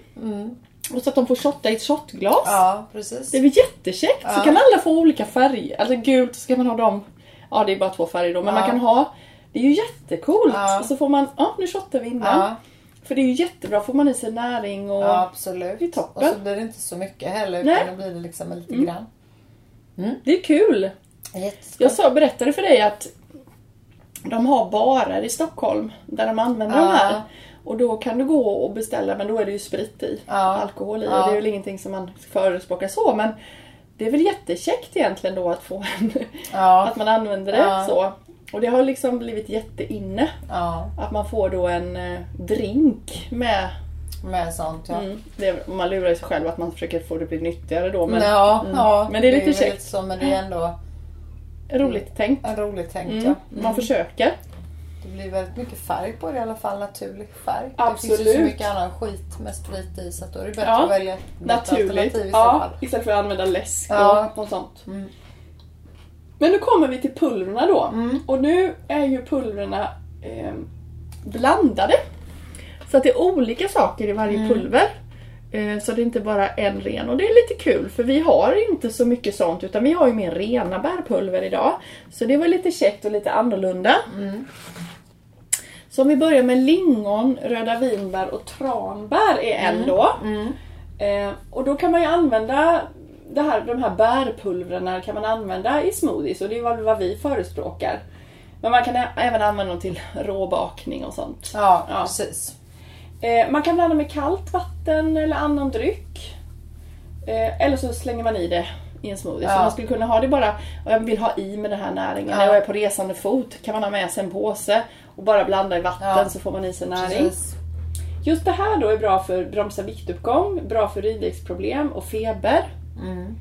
[SPEAKER 2] Och så att de får shotta i ett shotglas.
[SPEAKER 3] ja, precis.
[SPEAKER 2] Det är väl jättekäckt? Så
[SPEAKER 3] Ja.
[SPEAKER 2] kan alla få olika färger. Alltså gult så ska man ha dem. Ja det är bara två färger då. Men
[SPEAKER 3] Ja.
[SPEAKER 2] man kan ha. Det är ju jättecoolt.
[SPEAKER 3] Ja.
[SPEAKER 2] Och så får man, ja nu shottar vi innan. För det är ju jättebra. Får man i sig näring och...
[SPEAKER 3] ja, absolut.
[SPEAKER 2] Det är toppen.
[SPEAKER 3] Och så blir det inte så mycket heller
[SPEAKER 2] Nej.
[SPEAKER 3] utan då blir det liksom lite grann.
[SPEAKER 2] Det är kul. Jag sa, berättade för dig att de har barer i Stockholm där de använder de
[SPEAKER 3] Ja.
[SPEAKER 2] här. Och då kan du gå och beställa men då är det ju sprit i.
[SPEAKER 3] Ja.
[SPEAKER 2] Alkohol i.
[SPEAKER 3] Ja.
[SPEAKER 2] Och det är väl ingenting som man förespråkar så men det är väl jättekäckt egentligen då att få en,
[SPEAKER 3] Ja.
[SPEAKER 2] att man använder det så. Och det har liksom blivit jätteinne. Att man får då en eh, drink med.
[SPEAKER 3] med sånt ja.
[SPEAKER 2] Mm, det, man lurar sig själv att man försöker få det att bli nyttigare då men
[SPEAKER 3] ja,
[SPEAKER 2] mm.
[SPEAKER 3] ja,
[SPEAKER 2] Men det är lite käckt.
[SPEAKER 3] så, men det är ändå
[SPEAKER 2] roligt tänkt.
[SPEAKER 3] roligt tänkt
[SPEAKER 2] Mm.
[SPEAKER 3] ja.
[SPEAKER 2] Man försöker.
[SPEAKER 3] Det blir väldigt mycket färg på det i alla fall, naturlig färg. Det
[SPEAKER 2] Absolut.
[SPEAKER 3] finns ju så mycket annan skit med sprit i så att då är det bättre
[SPEAKER 2] Ja,
[SPEAKER 3] att välja ett
[SPEAKER 2] Naturligt.
[SPEAKER 3] alternativ i så
[SPEAKER 2] Ja,
[SPEAKER 3] fall.
[SPEAKER 2] istället för att använda läsk
[SPEAKER 3] Ja.
[SPEAKER 2] och, och sånt.
[SPEAKER 3] Mm.
[SPEAKER 2] Men nu kommer vi till pulverna då.
[SPEAKER 3] Mm.
[SPEAKER 2] Och nu är ju pulverna eh, blandade. Så att det är olika saker i varje
[SPEAKER 3] Mm.
[SPEAKER 2] pulver. Eh, så det är inte bara en ren. Och det är lite kul för vi har inte så mycket sånt utan vi har ju mer rena bärpulver idag. Så det var lite käckt och lite annorlunda.
[SPEAKER 3] Mm.
[SPEAKER 2] Så om vi börjar med lingon, röda vinbär och tranbär är en då.
[SPEAKER 3] Mm.
[SPEAKER 2] Eh, och då kan man ju använda det här, de här bärpulvrarna kan man använda i smoothies och det är vad, vad vi förespråkar. Men man kan även använda dem till råbakning och sånt.
[SPEAKER 3] Ja,
[SPEAKER 2] Ja.
[SPEAKER 3] precis.
[SPEAKER 2] Eh, man kan blanda med kallt vatten eller annan dryck. Eh, eller så slänger man i det i en smoothie. Så
[SPEAKER 3] Ja.
[SPEAKER 2] man skulle kunna ha det bara, och jag vill ha i med den här näringen.
[SPEAKER 3] Ja.
[SPEAKER 2] När jag är på resande fot kan man ha med sig en påse och bara blanda i vatten
[SPEAKER 3] Ja.
[SPEAKER 2] så får man i sig näring.
[SPEAKER 3] precis.
[SPEAKER 2] Just det här då är bra för bromsa viktuppgång, bra för urinvägsproblem och feber.
[SPEAKER 3] Mm.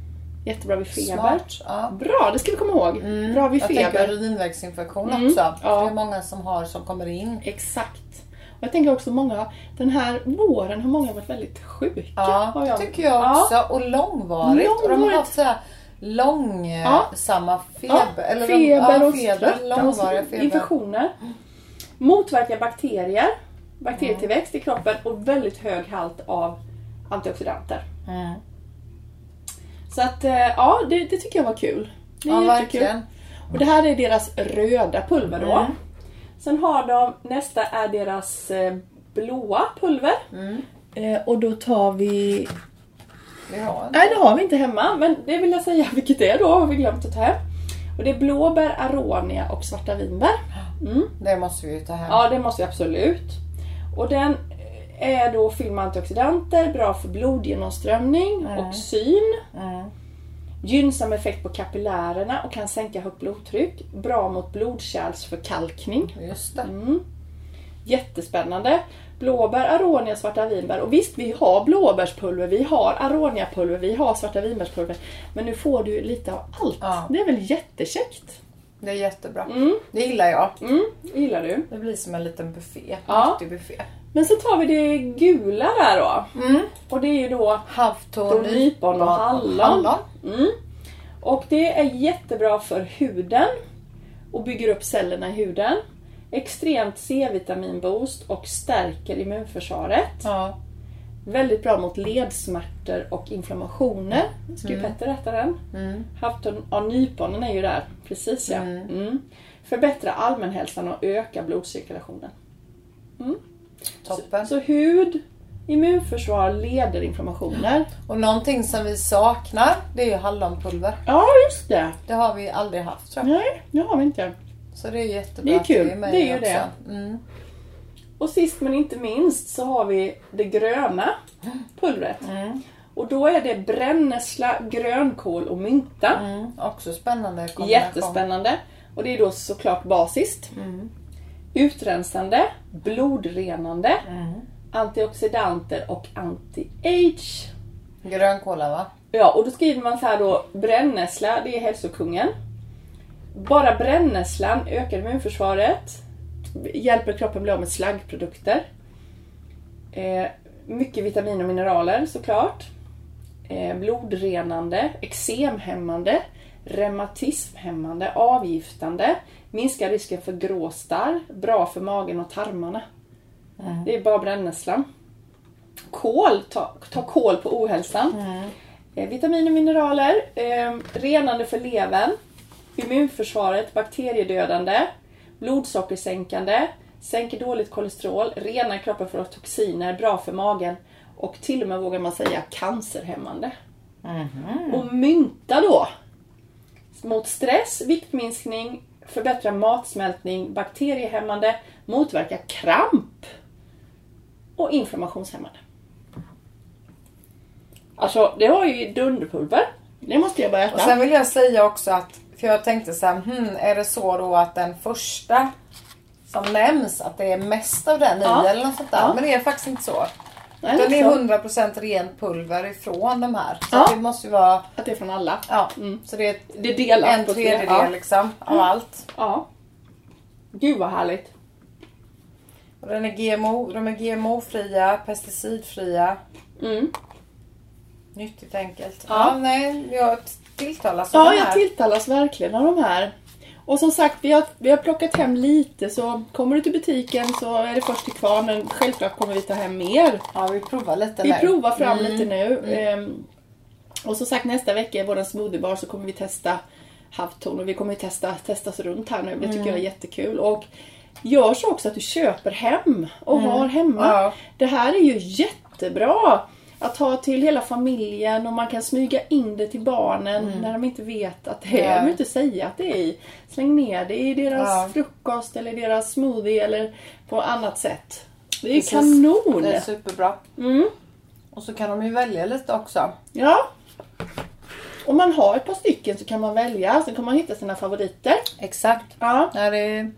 [SPEAKER 2] Jättebra vid feber.
[SPEAKER 3] Smart. Ja.
[SPEAKER 2] Bra, det ska vi komma ihåg. Bra vid
[SPEAKER 3] Jag tänker
[SPEAKER 2] feber.
[SPEAKER 3] urinvägsinfektion
[SPEAKER 2] Mm,
[SPEAKER 3] också.
[SPEAKER 2] ja.
[SPEAKER 3] Det är många som har som kommer in.
[SPEAKER 2] Exakt. Och jag tänker också många, den här våren har många varit väldigt sjuka.
[SPEAKER 3] Ja, det tycker jag också. Och långvarigt. Och de har
[SPEAKER 2] Långvarigt.
[SPEAKER 3] haft så här långsamma feber.
[SPEAKER 2] Ja,
[SPEAKER 3] eller de-
[SPEAKER 2] feber
[SPEAKER 3] ja,
[SPEAKER 2] och
[SPEAKER 3] feber, långvariga feber.
[SPEAKER 2] infektioner. Motverkar bakterier, bakterietillväxt i kroppen och väldigt hög halt av antioxidanter.
[SPEAKER 3] Mm.
[SPEAKER 2] Så att eh, ja, det, det tycker jag var kul. Det är
[SPEAKER 3] Ja,
[SPEAKER 2] jättekul.
[SPEAKER 3] verkligen.
[SPEAKER 2] Och det här är deras röda pulver då.
[SPEAKER 3] Mm.
[SPEAKER 2] Sen har de, nästa är deras eh, blåa pulver.
[SPEAKER 3] Mm.
[SPEAKER 2] Eh, och då tar vi,
[SPEAKER 3] Vi har
[SPEAKER 2] nej det har vi inte hemma men det vill jag säga vilket det är då, har vi glömt att ta hem. Och det är blåbär, aronia och svarta vinbär. Mm.
[SPEAKER 3] Det måste vi ju ta hem.
[SPEAKER 2] Ja det måste vi absolut. Och den är då fylld med antioxidanter, bra för blodgenomströmning och syn.
[SPEAKER 3] Mm.
[SPEAKER 2] Gynnsam effekt på kapillärerna och kan sänka högt blodtryck. Bra mot blodkärlsförkalkning.
[SPEAKER 3] Just det.
[SPEAKER 2] Mm. Jättespännande. Blåbär, aronia, svarta vinbär. Och visst, vi har blåbärspulver, vi har aroniapulver, vi har svarta vinbärspulver. Men nu får du lite av allt.
[SPEAKER 3] Ja.
[SPEAKER 2] Det är väl jättekäckt?
[SPEAKER 3] Det är jättebra.
[SPEAKER 2] Mm.
[SPEAKER 3] Det gillar jag.
[SPEAKER 2] Mm, gillar du.
[SPEAKER 3] Det blir som en liten buffé.
[SPEAKER 2] Ja.
[SPEAKER 3] Buffé.
[SPEAKER 2] Men så tar vi det gula där då.
[SPEAKER 3] Mm.
[SPEAKER 2] Och det är ju då
[SPEAKER 3] Havtorn,
[SPEAKER 2] nypon och hallon. Mm. Och det är jättebra för huden och bygger upp cellerna i huden. Extremt C-vitaminboost och stärker immunförsvaret.
[SPEAKER 3] Ja.
[SPEAKER 2] Väldigt bra mot ledsmärtor och inflammationer. Ska ju Petter äta den.
[SPEAKER 3] Mm.
[SPEAKER 2] Havtorn, ja, nyponen är ju där. Precis ja.
[SPEAKER 3] Mm.
[SPEAKER 2] Mm. Förbättra allmänhälsan och öka blodcirkulationen.
[SPEAKER 3] Toppen.
[SPEAKER 2] Så hud, immunförsvar, leder, inflammationer.
[SPEAKER 3] Och någonting som vi saknar, det är ju hallonpulver.
[SPEAKER 2] Ja, just det.
[SPEAKER 3] Det har vi aldrig haft tror jag.
[SPEAKER 2] Nej, det har vi inte.
[SPEAKER 3] Så det är jättebra
[SPEAKER 2] Det är
[SPEAKER 3] att
[SPEAKER 2] kul.
[SPEAKER 3] med
[SPEAKER 2] Det är ju
[SPEAKER 3] också.
[SPEAKER 2] det.
[SPEAKER 3] Mm.
[SPEAKER 2] Och sist men inte minst så har vi det gröna pulvret.
[SPEAKER 3] Mm.
[SPEAKER 2] Och då är det brännässla, grönkål och mynta.
[SPEAKER 3] Mm. Också spännande.
[SPEAKER 2] Jättespännande. Och det är då såklart basiskt.
[SPEAKER 3] Mm.
[SPEAKER 2] Utrensande, blodrenande,
[SPEAKER 3] Mm.
[SPEAKER 2] antioxidanter och anti-age.
[SPEAKER 3] Grönkåla va?
[SPEAKER 2] Ja, och då skriver man så här då, brännässla, det är hälsokungen. Bara brännässlan ökar immunförsvaret, hjälper kroppen bli av med slaggprodukter. Eh, mycket vitamin och mineraler såklart. Eh, blodrenande, eksemhämmande, reumatismhämmande, avgiftande, minskar risken för gråstarr, bra för magen och tarmarna. Det är bara brännässlan. Kål, ta, ta kål på ohälsan. Eh, vitaminer och mineraler, eh, renande för levern, immunförsvaret, bakteriedödande, blodsockersänkande, sänker dåligt kolesterol, renar kroppen från toxiner, bra för magen och till och med vågar man säga cancerhämmande. Och mynta då! Mot stress, viktminskning, förbättra matsmältning, bakteriehämmande, motverka kramp och inflammationshämmande. Alltså, det har ju dunderpulver. Det måste jag börja äta.
[SPEAKER 3] Och sen vill jag säga också att, för jag tänkte så här, hmm, är det så då att den första som nämns, att det är mest av den
[SPEAKER 2] Ja.
[SPEAKER 3] i eller något sånt där.
[SPEAKER 2] Ja.
[SPEAKER 3] Men det är faktiskt inte så.
[SPEAKER 2] Nej,
[SPEAKER 3] det är
[SPEAKER 2] så.
[SPEAKER 3] 100% rent pulver ifrån de här. Så
[SPEAKER 2] Ja.
[SPEAKER 3] det måste ju vara,
[SPEAKER 2] Att det är från alla.
[SPEAKER 3] ja, så det är
[SPEAKER 2] Det delas
[SPEAKER 3] en
[SPEAKER 2] på
[SPEAKER 3] tredjedel.
[SPEAKER 2] Ja.
[SPEAKER 3] liksom av allt.
[SPEAKER 2] ja. Gud vad härligt.
[SPEAKER 3] Och den är GMO, de är GMO-fria, pesticidfria.
[SPEAKER 2] Mm.
[SPEAKER 3] Nyttigt enkelt.
[SPEAKER 2] Ja.
[SPEAKER 3] Ja, nej, jag tilltalas av
[SPEAKER 2] Ja,
[SPEAKER 3] den
[SPEAKER 2] jag
[SPEAKER 3] här.
[SPEAKER 2] tilltalas verkligen av de här. Och som sagt, vi har, vi har plockat hem lite så kommer du till butiken så är det först till kvar men självklart kommer vi ta hem mer.
[SPEAKER 3] Ja, vi provar lite
[SPEAKER 2] Vi
[SPEAKER 3] nu.
[SPEAKER 2] provar fram
[SPEAKER 3] Mm.
[SPEAKER 2] lite nu. Ehm, och som sagt nästa vecka i vår smoothiebar så kommer vi testa havtorn och vi kommer testa testas runt här nu. Det tycker
[SPEAKER 3] Mm.
[SPEAKER 2] jag är jättekul. Och gör så också att du köper hem och har hemma.
[SPEAKER 3] Mm. Ja.
[SPEAKER 2] Det här är ju jättebra att ha till hela familjen och man kan smyga in det till barnen när de inte vet att det är.
[SPEAKER 3] Mm.
[SPEAKER 2] De vill inte säga att det är i. Släng ner det i deras
[SPEAKER 3] Ja.
[SPEAKER 2] frukost eller deras smoothie eller på annat sätt. Det är
[SPEAKER 3] Precis.
[SPEAKER 2] kanon!
[SPEAKER 3] Det är superbra.
[SPEAKER 2] Mm.
[SPEAKER 3] Och så kan de ju välja lite också.
[SPEAKER 2] Ja. Om man har ett par stycken så kan man välja. Sen kan man hitta sina favoriter.
[SPEAKER 3] Exakt.
[SPEAKER 2] Ja.
[SPEAKER 3] Det, är,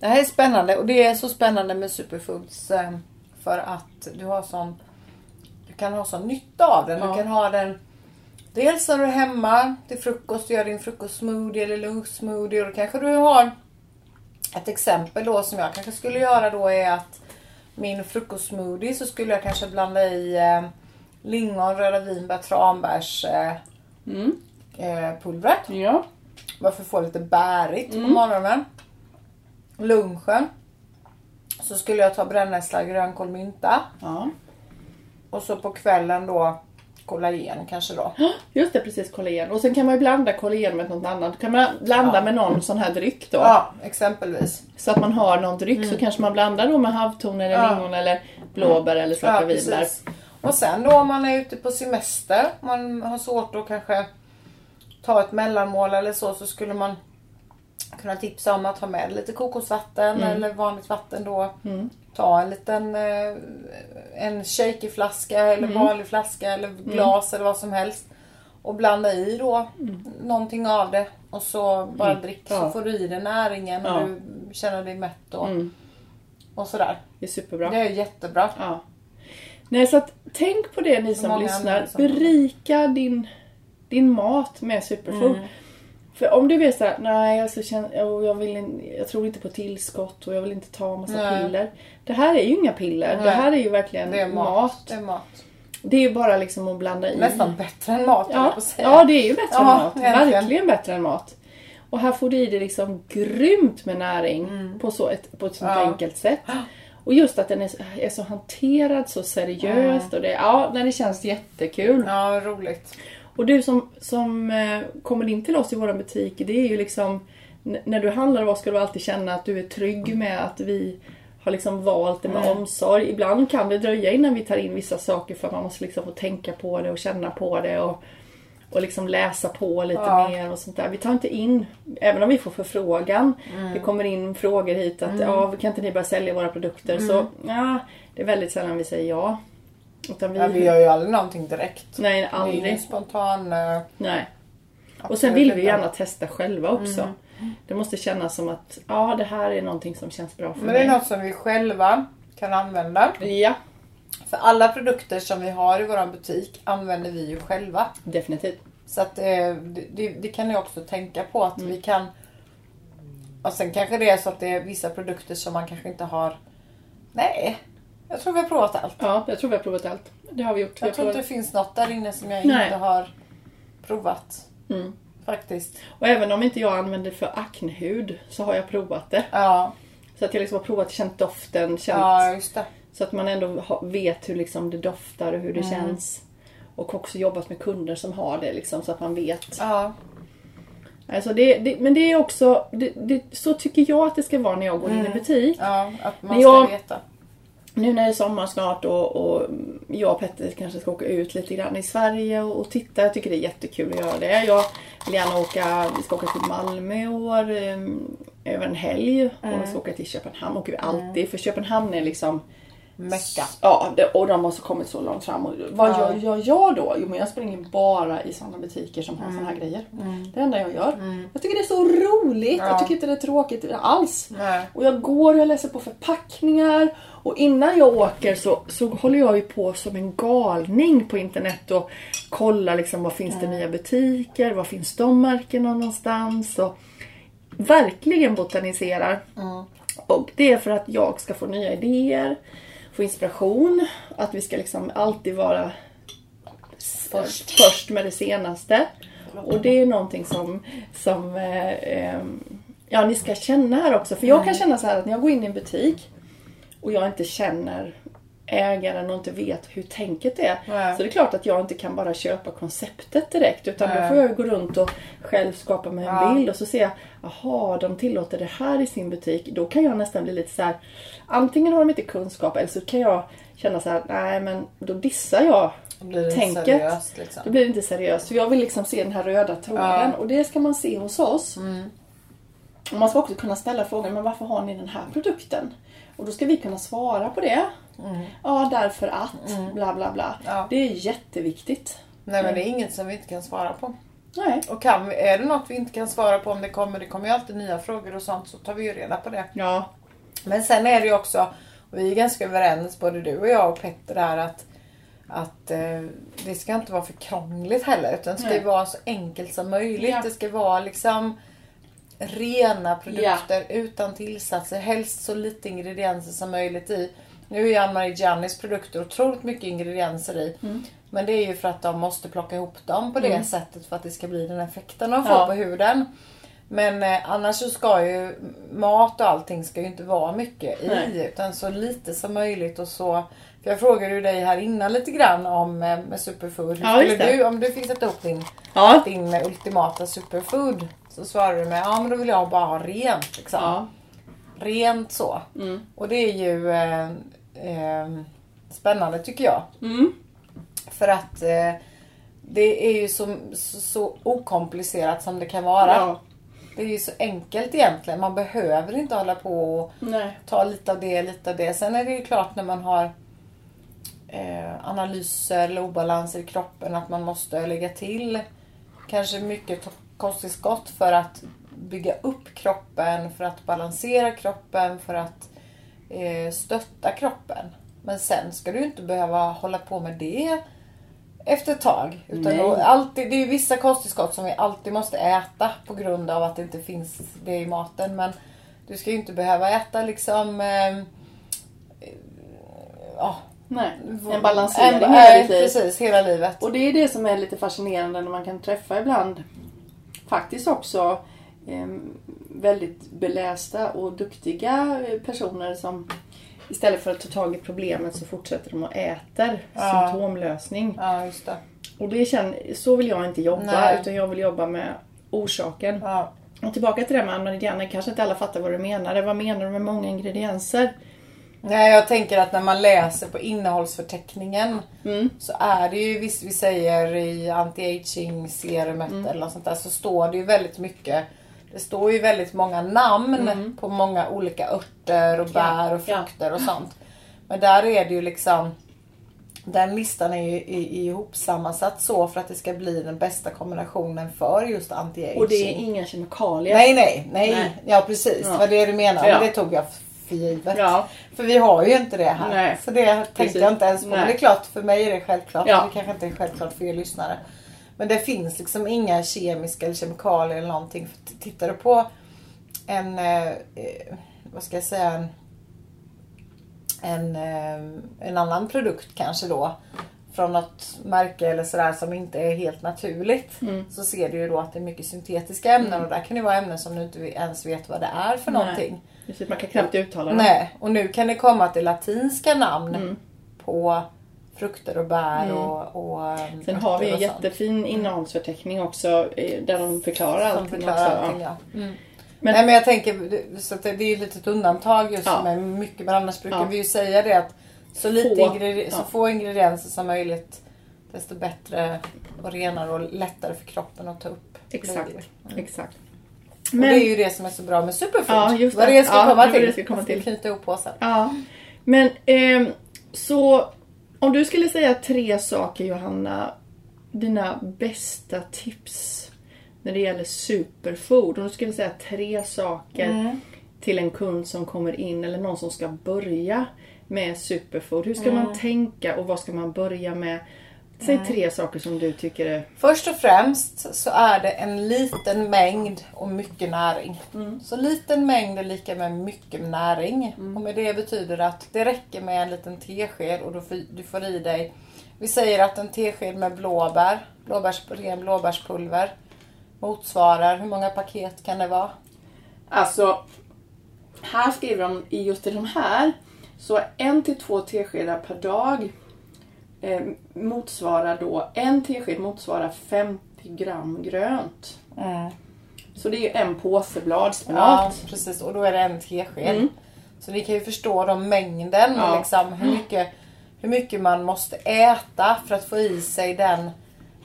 [SPEAKER 3] det här är spännande och det är så spännande med superfoods eh, för att du har sån du kan ha sån nytta av den.
[SPEAKER 2] Ja.
[SPEAKER 3] Du kan ha den dels när du är hemma till frukost, gör din frukostsmoothie eller lunchsmoothie och då kanske du har ett exempel då som jag kanske skulle göra då är att min frukostsmoothie så skulle jag kanske blanda i eh, lingon, röda vinbär, tranbärs eh,
[SPEAKER 2] Mm.
[SPEAKER 3] eh, pulvret.
[SPEAKER 2] Ja.
[SPEAKER 3] Varför få lite bärigt
[SPEAKER 2] Mm.
[SPEAKER 3] på morgonen. Lunchen. Så skulle jag ta brännässla, grönkål, mynta.
[SPEAKER 2] ja.
[SPEAKER 3] Och så på kvällen då kollagen kanske då.
[SPEAKER 2] Just det, precis kollagen. Och sen kan man ju blanda kollagen med något annat. Kan man blanda
[SPEAKER 3] Ja.
[SPEAKER 2] med någon sån här dryck då.
[SPEAKER 3] Ja, exempelvis.
[SPEAKER 2] Så att man har någon dryck så kanske man blandar då med havtorn eller
[SPEAKER 3] Ja.
[SPEAKER 2] lingon eller blåbär eller svarta
[SPEAKER 3] Ja,
[SPEAKER 2] vinbär.
[SPEAKER 3] Och sen då om man är ute på semester, man har svårt att kanske ta ett mellanmål eller så, så skulle man kunna tipsa om att ha med lite kokosvatten
[SPEAKER 2] Mm.
[SPEAKER 3] eller vanligt vatten då. Ta en liten eh, en shakerflaska eller
[SPEAKER 2] Mm.
[SPEAKER 3] vanlig flaska eller glas eller vad som helst. Och blanda i då någonting av det och så bara drick
[SPEAKER 2] Mm. Ja.
[SPEAKER 3] så får du i dig näringen och
[SPEAKER 2] Ja.
[SPEAKER 3] du känner dig mätt och,
[SPEAKER 2] Mm.
[SPEAKER 3] och sådär.
[SPEAKER 2] Det är superbra.
[SPEAKER 3] Det är jättebra.
[SPEAKER 2] Ja. Nej, så att tänk på det ni som lyssnar. Berika din, din mat med superfood.
[SPEAKER 3] Mm.
[SPEAKER 2] För om du vet såhär, nej alltså, jag, vill in, jag tror inte på tillskott och jag vill inte ta massa
[SPEAKER 3] Nej.
[SPEAKER 2] piller. Det här är ju inga piller. Det
[SPEAKER 3] Nej.
[SPEAKER 2] här är ju verkligen
[SPEAKER 3] Det är mat.
[SPEAKER 2] mat.
[SPEAKER 3] Det är mat.
[SPEAKER 2] Det är ju bara liksom att blanda i.
[SPEAKER 3] Nästan bättre än mat
[SPEAKER 2] Ja,
[SPEAKER 3] på säga.
[SPEAKER 2] ja, det är ju bättre
[SPEAKER 3] Ja,
[SPEAKER 2] än mat.
[SPEAKER 3] verkligen.
[SPEAKER 2] Verkligen bättre än mat. Och här får du i dig liksom grymt med näring på, så ett, på ett sånt
[SPEAKER 3] Mm. Ja.
[SPEAKER 2] enkelt sätt. Och just att den är, är så hanterad så seriöst. Och det, ja, det känns jättekul.
[SPEAKER 3] Ja, roligt.
[SPEAKER 2] Och du som, som eh, kommer in till oss i våra butik, det är ju liksom när du handlar av oss ska du alltid känna att du är trygg med att vi har liksom valt det med
[SPEAKER 3] Mm.
[SPEAKER 2] omsorg. Ibland kan det dröja innan vi tar in vissa saker för man måste liksom få tänka på det och känna på det och, och liksom läsa på lite
[SPEAKER 3] Ja.
[SPEAKER 2] mer och sånt där. Vi tar inte in, även om vi får förfrågan,
[SPEAKER 3] Mm.
[SPEAKER 2] det kommer in frågor hit att ja, kan inte ni börja sälja våra produkter? Så ja, det är väldigt sällan vi säger ja. Utan vi,
[SPEAKER 3] Ja, vi gör ju aldrig någonting direkt.
[SPEAKER 2] Nej,
[SPEAKER 3] Det är
[SPEAKER 2] aldrig.
[SPEAKER 3] spontan... eh,
[SPEAKER 2] Nej. Och sen vill vi gärna testa själva också. Det måste kännas som att ja, det här är någonting som känns bra för
[SPEAKER 3] Men det är
[SPEAKER 2] mig.
[SPEAKER 3] något som vi själva kan använda.
[SPEAKER 2] Ja,
[SPEAKER 3] För alla produkter som vi har i vår butik använder vi ju själva.
[SPEAKER 2] definitivt.
[SPEAKER 3] Så att eh, det, det, det kan ni också tänka på att
[SPEAKER 2] Mm.
[SPEAKER 3] vi kan... Och sen kanske det är så att det är vissa produkter som man kanske inte har... Nej, jag tror vi har provat allt.
[SPEAKER 2] Ja, jag tror vi har provat allt. Det har vi gjort. Vi
[SPEAKER 3] Jag tror inte
[SPEAKER 2] provat.
[SPEAKER 3] det finns något där inne som jag
[SPEAKER 2] Nej.
[SPEAKER 3] inte har provat.
[SPEAKER 2] Mm.
[SPEAKER 3] faktiskt.
[SPEAKER 2] Och även om inte jag använder för aknehud så har jag provat det.
[SPEAKER 3] Ja,
[SPEAKER 2] Så att jag liksom har provat, känt doften, känt
[SPEAKER 3] ja just det.
[SPEAKER 2] så att man ändå vet hur liksom det doftar och hur
[SPEAKER 3] Mm.
[SPEAKER 2] det känns. Och också jobbat med kunder som har det liksom så att man vet.
[SPEAKER 3] Ja,
[SPEAKER 2] Alltså det, det, men det är också, det, så tycker jag att det ska vara när jag går in i butik.
[SPEAKER 3] ja att man
[SPEAKER 2] Men
[SPEAKER 3] ska
[SPEAKER 2] jag-
[SPEAKER 3] veta.
[SPEAKER 2] Nu när det är sommar snart och, och jag och Petter kanske ska åka ut lite grann i Sverige och, och titta. Jag tycker det är jättekul att göra det. Jag vill gärna åka, vi ska åka till Malmö i år eh, över en helg. Och vi ska åka till Köpenhamn åker vi alltid. För Köpenhamn är liksom
[SPEAKER 3] Mecka.
[SPEAKER 2] Ja, det, och de har så kommit så långt fram. Och vad
[SPEAKER 3] Ja.
[SPEAKER 2] gör jag, jag då? Jo, men jag springer bara i sådana butiker som har såna här grejer. Det enda jag gör. Jag tycker det är så roligt. Jag
[SPEAKER 3] Ja.
[SPEAKER 2] tycker inte det är tråkigt alls.
[SPEAKER 3] Nej.
[SPEAKER 2] Och jag går och jag läser på förpackningar. Och innan jag åker så, så håller jag ju på som en galning på internet och kollar liksom vad finns det nya butiker, var finns de märkena någonstans. Och verkligen botaniserar. Och det är för att jag ska få nya idéer, få inspiration, att vi ska liksom alltid vara
[SPEAKER 3] Först.
[SPEAKER 2] först med det senaste. Och det är någonting som, som eh, eh, ja, ni ska känna här också. För jag kan känna så här att när jag går in i en butik och jag inte känner ägaren och inte vet hur tänket är.
[SPEAKER 3] Nej.
[SPEAKER 2] Så det är klart att jag inte kan bara köpa konceptet direkt utan då
[SPEAKER 3] Nej.
[SPEAKER 2] får jag gå runt och själv skapa mig en
[SPEAKER 3] Ja.
[SPEAKER 2] bild och så ser jag, jaha de tillåter det här i sin butik. Då kan jag nästan bli lite så här. antingen har de inte kunskap eller så kan jag känna så här, nej men då dissar jag
[SPEAKER 3] Då blir det
[SPEAKER 2] tänket.
[SPEAKER 3] seriöst liksom.
[SPEAKER 2] Då blir det inte seriöst. Så jag vill liksom se den här röda tråden
[SPEAKER 3] Ja. Mm.
[SPEAKER 2] och det ska man se hos oss. Och man ska också kunna ställa frågan, men varför har ni den här produkten? Och då ska vi kunna svara på det. Ja, därför att, bla bla bla.
[SPEAKER 3] Mm. Ja.
[SPEAKER 2] Det är jätteviktigt.
[SPEAKER 3] Nej men det är inget som vi inte kan svara på.
[SPEAKER 2] Nej.
[SPEAKER 3] Och kan vi, är det något vi inte kan svara på om det kommer, det kommer ju alltid nya frågor och sånt så tar vi ju reda på det.
[SPEAKER 2] Ja.
[SPEAKER 3] Men sen är det ju också, och vi är ganska överens både du och jag och Petter där att, att eh, det ska inte vara för krångligt heller utan det ska ju
[SPEAKER 2] Nej.
[SPEAKER 3] vara så enkelt som möjligt.
[SPEAKER 2] Ja.
[SPEAKER 3] Det ska vara liksom rena produkter utan tillsatser. Helst så lite ingredienser som möjligt i. Nu är ju Ann-Marie Giannis produkter otroligt mycket ingredienser i.
[SPEAKER 2] Mm.
[SPEAKER 3] Men det är ju för att de måste plocka ihop dem på det sättet för att det ska bli den effekten de får
[SPEAKER 2] Ja.
[SPEAKER 3] på huden. Men eh, annars så ska ju mat och allting ska ju inte vara mycket i
[SPEAKER 2] Nej.
[SPEAKER 3] utan så lite som möjligt och så. För jag frågade ju dig här innan lite grann om eh, med superfood. Hur
[SPEAKER 2] Ja,
[SPEAKER 3] skulle du, om du fick sätta upp din,
[SPEAKER 2] Ja.
[SPEAKER 3] din ultimata superfood så svarade du med ja men då vill jag bara ha rent. Liksom.
[SPEAKER 2] Ja.
[SPEAKER 3] Rent så.
[SPEAKER 2] Mm.
[SPEAKER 3] Och det är ju eh, eh, spännande tycker jag.
[SPEAKER 2] Mm.
[SPEAKER 3] För att eh, det är ju så, så, så okomplicerat som det kan vara.
[SPEAKER 2] Ja.
[SPEAKER 3] Det är ju så enkelt egentligen. Man behöver inte hålla på och
[SPEAKER 2] Nej.
[SPEAKER 3] ta lite av det, lite av det. Sen är det ju klart när man har eh, analyser eller obalanser i kroppen att man måste lägga till kanske mycket kosttillskott för att bygga upp kroppen, för att balansera kroppen, för att eh, stötta kroppen. Men sen ska du inte behöva hålla på med det efter ett tag. Utan då, alltid, det är ju vissa kosttillskott som vi alltid måste äta på grund av att det inte finns det i maten. Men du ska ju inte behöva äta liksom... Eh, eh, ja,
[SPEAKER 2] Nej. En balansering
[SPEAKER 3] en-
[SPEAKER 2] hela
[SPEAKER 3] nej,
[SPEAKER 2] ditt liv.
[SPEAKER 3] Precis, hela livet.
[SPEAKER 2] Och det är det som är lite fascinerande när man kan träffa ibland faktiskt också eh, väldigt belästa och duktiga personer som istället för att ta tag i problemet så fortsätter de och äter
[SPEAKER 3] Ja.
[SPEAKER 2] symptomlösning.
[SPEAKER 3] Ja, just det.
[SPEAKER 2] Och det känner, så vill jag inte jobba
[SPEAKER 3] Nej.
[SPEAKER 2] utan jag vill jobba med orsaken.
[SPEAKER 3] Ja.
[SPEAKER 2] Och tillbaka till det med Anna kanske inte alla fattar vad du menar. Vad menar du med många ingredienser?
[SPEAKER 3] Nej, jag tänker att när man läser på innehållsförteckningen
[SPEAKER 2] Mm.
[SPEAKER 3] så är det ju, visst vi säger i anti-aging serumet
[SPEAKER 2] Mm.
[SPEAKER 3] eller något sånt där så står det ju väldigt mycket det står ju väldigt många namn på många olika örter och bär och
[SPEAKER 2] Mm. Ja.
[SPEAKER 3] frukter och sånt. Men där är det ju liksom Den listan är ju ihopsammansatt så för att det ska bli den bästa kombinationen för just anti-aging.
[SPEAKER 2] Och det är inga kemikalier.
[SPEAKER 3] Nej, nej, nej.
[SPEAKER 2] Nej.
[SPEAKER 3] Ja, precis.
[SPEAKER 2] Ja.
[SPEAKER 3] Det var det du menade.
[SPEAKER 2] Ja.
[SPEAKER 3] Det tog jag för givet.
[SPEAKER 2] Ja.
[SPEAKER 3] För vi har ju inte det här.
[SPEAKER 2] Nej.
[SPEAKER 3] Så det tänkte
[SPEAKER 2] Precis.
[SPEAKER 3] jag inte ens på. Men det är klart, för mig är det självklart.
[SPEAKER 2] Ja.
[SPEAKER 3] Det kanske inte är självklart för er lyssnare. Men det finns liksom inga kemiska eller kemikalier eller någonting. För tittar du på en, eh, eh, vad ska jag säga, en, en, eh, en annan produkt kanske då. Från något märke eller sådär som inte är helt naturligt.
[SPEAKER 2] Mm.
[SPEAKER 3] Så ser du ju då att det är mycket syntetiska ämnen och där kan det vara ämnen som du inte ens vet vad det är för
[SPEAKER 2] Nej.
[SPEAKER 3] någonting.
[SPEAKER 2] Precis, man kan knappt uttala det.
[SPEAKER 3] Nej, och nu kan det komma till latinska namn
[SPEAKER 2] Mm.
[SPEAKER 3] på frukter och bär och, och ehm,
[SPEAKER 2] Sen har vi en
[SPEAKER 3] och
[SPEAKER 2] jättefin innehållsförteckning också eh, där de förklarar allting
[SPEAKER 3] förklarar
[SPEAKER 2] också.
[SPEAKER 3] allting,
[SPEAKER 2] Ja.
[SPEAKER 3] ja. Mm.
[SPEAKER 2] Men-
[SPEAKER 3] Nej men jag tänker, så det är ju ett litet undantag just
[SPEAKER 2] Ja.
[SPEAKER 3] med mycket men annars brukar
[SPEAKER 2] Ja.
[SPEAKER 3] vi ju säga det att så, lite
[SPEAKER 2] Få,
[SPEAKER 3] ingredi- så
[SPEAKER 2] ja.
[SPEAKER 3] få ingredienser som möjligt desto bättre och renare och lättare för kroppen att ta upp.
[SPEAKER 2] Exakt.
[SPEAKER 3] det.
[SPEAKER 2] Exakt.
[SPEAKER 3] Och det är ju det som är så bra med superfood.
[SPEAKER 2] Ja, just
[SPEAKER 3] Vad
[SPEAKER 2] det.
[SPEAKER 3] det jag ska
[SPEAKER 2] Ja,
[SPEAKER 3] komma
[SPEAKER 2] det
[SPEAKER 3] till.
[SPEAKER 2] det ska komma till.
[SPEAKER 3] knyta ihop påsen.
[SPEAKER 2] Ja. Men ehm, så om du skulle säga tre saker Johanna, dina bästa tips när det gäller superfood. Om du skulle säga tre saker
[SPEAKER 3] Mm.
[SPEAKER 2] till en kund som kommer in eller någon som ska börja med superfood. Hur ska
[SPEAKER 3] Mm.
[SPEAKER 2] man tänka och vad ska man börja med? Säg tre saker som du tycker är...
[SPEAKER 3] Först och främst så är det en liten mängd och mycket näring. Så liten mängd är lika med mycket näring. Och med det betyder att det räcker med en liten tesked och då får, du får i dig Vi säger att en tesked med blåbär, blåbärs, ren blåbärspulver motsvarar, hur många paket kan det vara?
[SPEAKER 2] Alltså, här skriver de i just i de här så en till två teskedar per dag eh, motsvarar då, en tesked motsvarar 50 gram grönt. Så det är ju en påse
[SPEAKER 3] Ja,
[SPEAKER 2] bladspenat.
[SPEAKER 3] precis. Och då är det en tesked.
[SPEAKER 2] Mm.
[SPEAKER 3] Så ni kan ju förstå då mängden,
[SPEAKER 2] Ja.
[SPEAKER 3] liksom, hur, mycket, hur mycket man måste äta för att få i sig den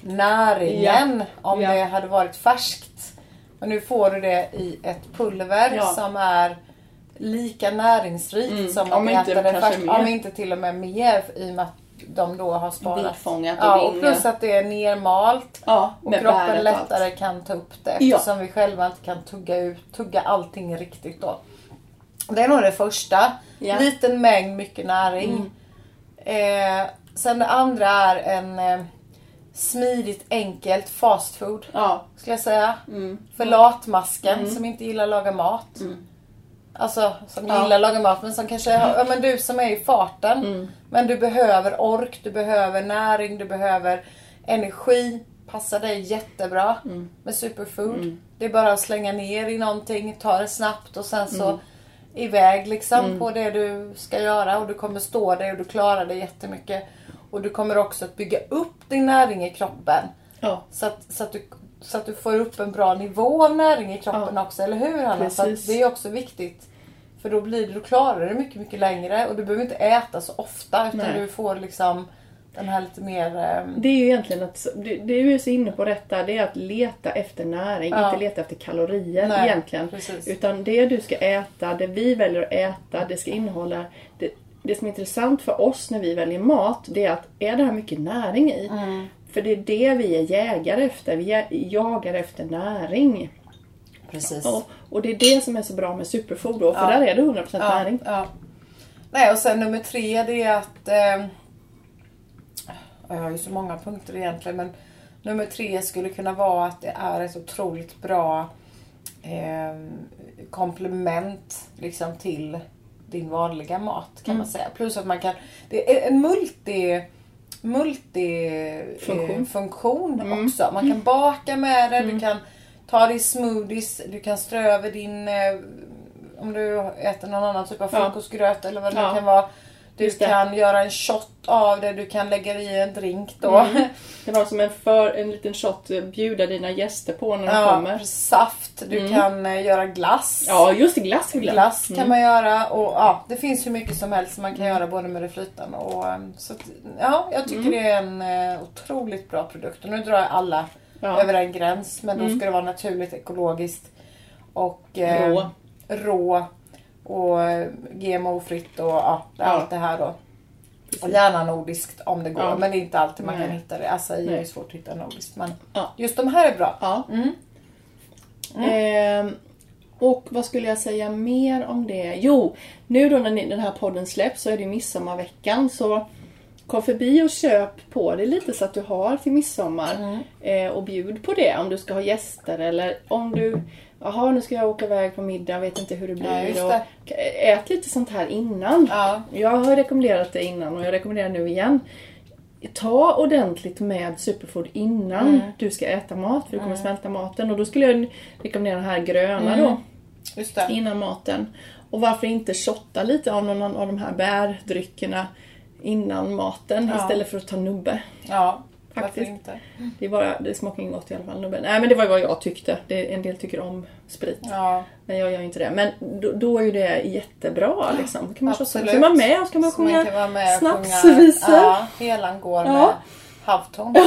[SPEAKER 3] näringen om
[SPEAKER 2] Ja.
[SPEAKER 3] det hade varit färskt. Och nu får du det i ett pulver
[SPEAKER 2] Ja.
[SPEAKER 3] som är lika näringsrikt
[SPEAKER 2] Mm.
[SPEAKER 3] som
[SPEAKER 2] Om
[SPEAKER 3] att
[SPEAKER 2] inte
[SPEAKER 3] det
[SPEAKER 2] mer.
[SPEAKER 3] Om inte till och med mer i och med att de då har sparat.
[SPEAKER 2] Och
[SPEAKER 3] Ja, och plus att det är nermalt.
[SPEAKER 2] Ja,
[SPEAKER 3] Och kroppen lättare
[SPEAKER 2] allt.
[SPEAKER 3] kan ta upp det
[SPEAKER 2] Ja.
[SPEAKER 3] eftersom vi själva inte kan tugga, ut, tugga allting riktigt då. Det är nog det första.
[SPEAKER 2] Ja.
[SPEAKER 3] Liten mängd, mycket näring. Eh, sen det andra är en eh, smidigt, enkelt fast food.
[SPEAKER 2] Ja,
[SPEAKER 3] Skulle jag säga.
[SPEAKER 2] Mm.
[SPEAKER 3] För latmasken som inte gillar att laga mat. Alltså som
[SPEAKER 2] Ja.
[SPEAKER 3] gillar att laga mat men som kanske, ja men du som är i farten.
[SPEAKER 2] Mm.
[SPEAKER 3] Men du behöver ork, du behöver näring, du behöver energi. Passar dig jättebra
[SPEAKER 2] Mm.
[SPEAKER 3] med superfood. Det är bara att slänga ner i någonting, ta det snabbt och sen så
[SPEAKER 2] Mm.
[SPEAKER 3] iväg liksom på det du ska göra och du kommer stå dig och du klarar det jättemycket. Och du kommer också att bygga upp din näring i kroppen.
[SPEAKER 2] ja.
[SPEAKER 3] Så att, så, att du, så att du får upp en bra nivå av näring i kroppen
[SPEAKER 2] Ja.
[SPEAKER 3] också, eller hur Hanna? Så det är också viktigt. För då blir du klarar det mycket, mycket längre och du behöver inte äta så ofta utan
[SPEAKER 2] Nej.
[SPEAKER 3] du får liksom den här lite mer... ehm,
[SPEAKER 2] Det är ju egentligen att, det, det du är så inne på detta, det är att leta efter näring,
[SPEAKER 3] Ja.
[SPEAKER 2] inte leta efter kalorier
[SPEAKER 3] Nej,
[SPEAKER 2] egentligen.
[SPEAKER 3] precis.
[SPEAKER 2] Utan det du ska äta, det vi väljer att äta, det ska innehålla det, det som är intressant för oss när vi väljer mat, det är att är det här mycket näring i?
[SPEAKER 3] Mm.
[SPEAKER 2] För det är det vi är jägare efter. Vi jagar efter näring.
[SPEAKER 3] Precis.
[SPEAKER 2] Och, och det är det som är så bra med superfood då, för
[SPEAKER 3] Ja.
[SPEAKER 2] där är det 100%
[SPEAKER 3] ja,
[SPEAKER 2] näring.
[SPEAKER 3] ja. Nej och sen nummer tre det är att... Eh, jag har ju så många punkter egentligen men nummer tre skulle kunna vara att det är ett otroligt bra eh, komplement liksom till din vanliga mat kan man säga. Plus att man kan... Det är en multi multifunktion
[SPEAKER 2] Funktion.
[SPEAKER 3] funktion också. Man kan baka med det, du kan ta det i smoothies, du kan strö över din... Eh, om du äter någon annan typ av
[SPEAKER 2] Ja.
[SPEAKER 3] frukostgröt eller vad det
[SPEAKER 2] Ja.
[SPEAKER 3] kan vara. Du
[SPEAKER 2] Just det.
[SPEAKER 3] kan göra en shot av det, du kan lägga det i en drink då.
[SPEAKER 2] Det var som en, för, en liten shot eh, bjuda dina gäster på när de
[SPEAKER 3] Ja,
[SPEAKER 2] kommer.
[SPEAKER 3] saft, du kan eh, göra glass.
[SPEAKER 2] Ja, just det, glass glad.
[SPEAKER 3] Glass
[SPEAKER 2] Mm.
[SPEAKER 3] kan man göra och ja, det finns hur mycket som helst som man kan göra både med det flytande och um, så ja, jag tycker
[SPEAKER 2] Mm.
[SPEAKER 3] det är en eh, otroligt bra produkt. Och nu drar jag alla
[SPEAKER 2] Ja. Mm.
[SPEAKER 3] över en gräns men då ska det vara naturligt, ekologiskt och eh,
[SPEAKER 2] Rå.
[SPEAKER 3] rå och eh, GMO-fritt och ja, allt det här då. Och gärna nordiskt om det går
[SPEAKER 2] Ja.
[SPEAKER 3] men det är inte alltid man kan
[SPEAKER 2] Nej.
[SPEAKER 3] hitta det. Alltså det är svårt att hitta nordiskt men
[SPEAKER 2] Ja.
[SPEAKER 3] just de här är bra.
[SPEAKER 2] Ja.
[SPEAKER 3] Mm.
[SPEAKER 2] Ehm, och vad skulle jag säga mer om det? Jo, nu då när ni, den här podden släpps så är det midsommarveckan så kom förbi och köp på det lite så att du har till midsommar. Eh, och bjud på det om du ska ha gäster eller om du Jaha, nu ska jag åka iväg på middag, vet inte hur det blir.
[SPEAKER 3] Ja, det.
[SPEAKER 2] ät lite sånt här innan.
[SPEAKER 3] Ja.
[SPEAKER 2] Jag har rekommenderat det innan och jag rekommenderar nu igen. ta ordentligt med superfood innan
[SPEAKER 3] Mm.
[SPEAKER 2] du ska äta mat, för du kommer smälta maten. Och då skulle jag rekommendera den här gröna
[SPEAKER 3] Mm.
[SPEAKER 2] då,
[SPEAKER 3] det.
[SPEAKER 2] innan maten. Och varför inte shotta lite av någon av de här bärdryckerna innan maten
[SPEAKER 3] Ja.
[SPEAKER 2] istället för att ta nubbe.
[SPEAKER 3] Ja,
[SPEAKER 2] Faktiskt.
[SPEAKER 3] inte?
[SPEAKER 2] Det, är bara, det smakar inget gott i alla fall. Nej men det var vad jag tyckte. Det, en del tycker om sprit.
[SPEAKER 3] Ja,
[SPEAKER 2] Men jag gör inte det. Men då, då är ju det jättebra liksom. Då kan man shotta. Så
[SPEAKER 3] Absolut.
[SPEAKER 2] kan man med och så kan man
[SPEAKER 3] så man
[SPEAKER 2] sjunga
[SPEAKER 3] kan med
[SPEAKER 2] snapsvisor.
[SPEAKER 3] Ja, helan går med
[SPEAKER 2] Ja.
[SPEAKER 3] havtorn.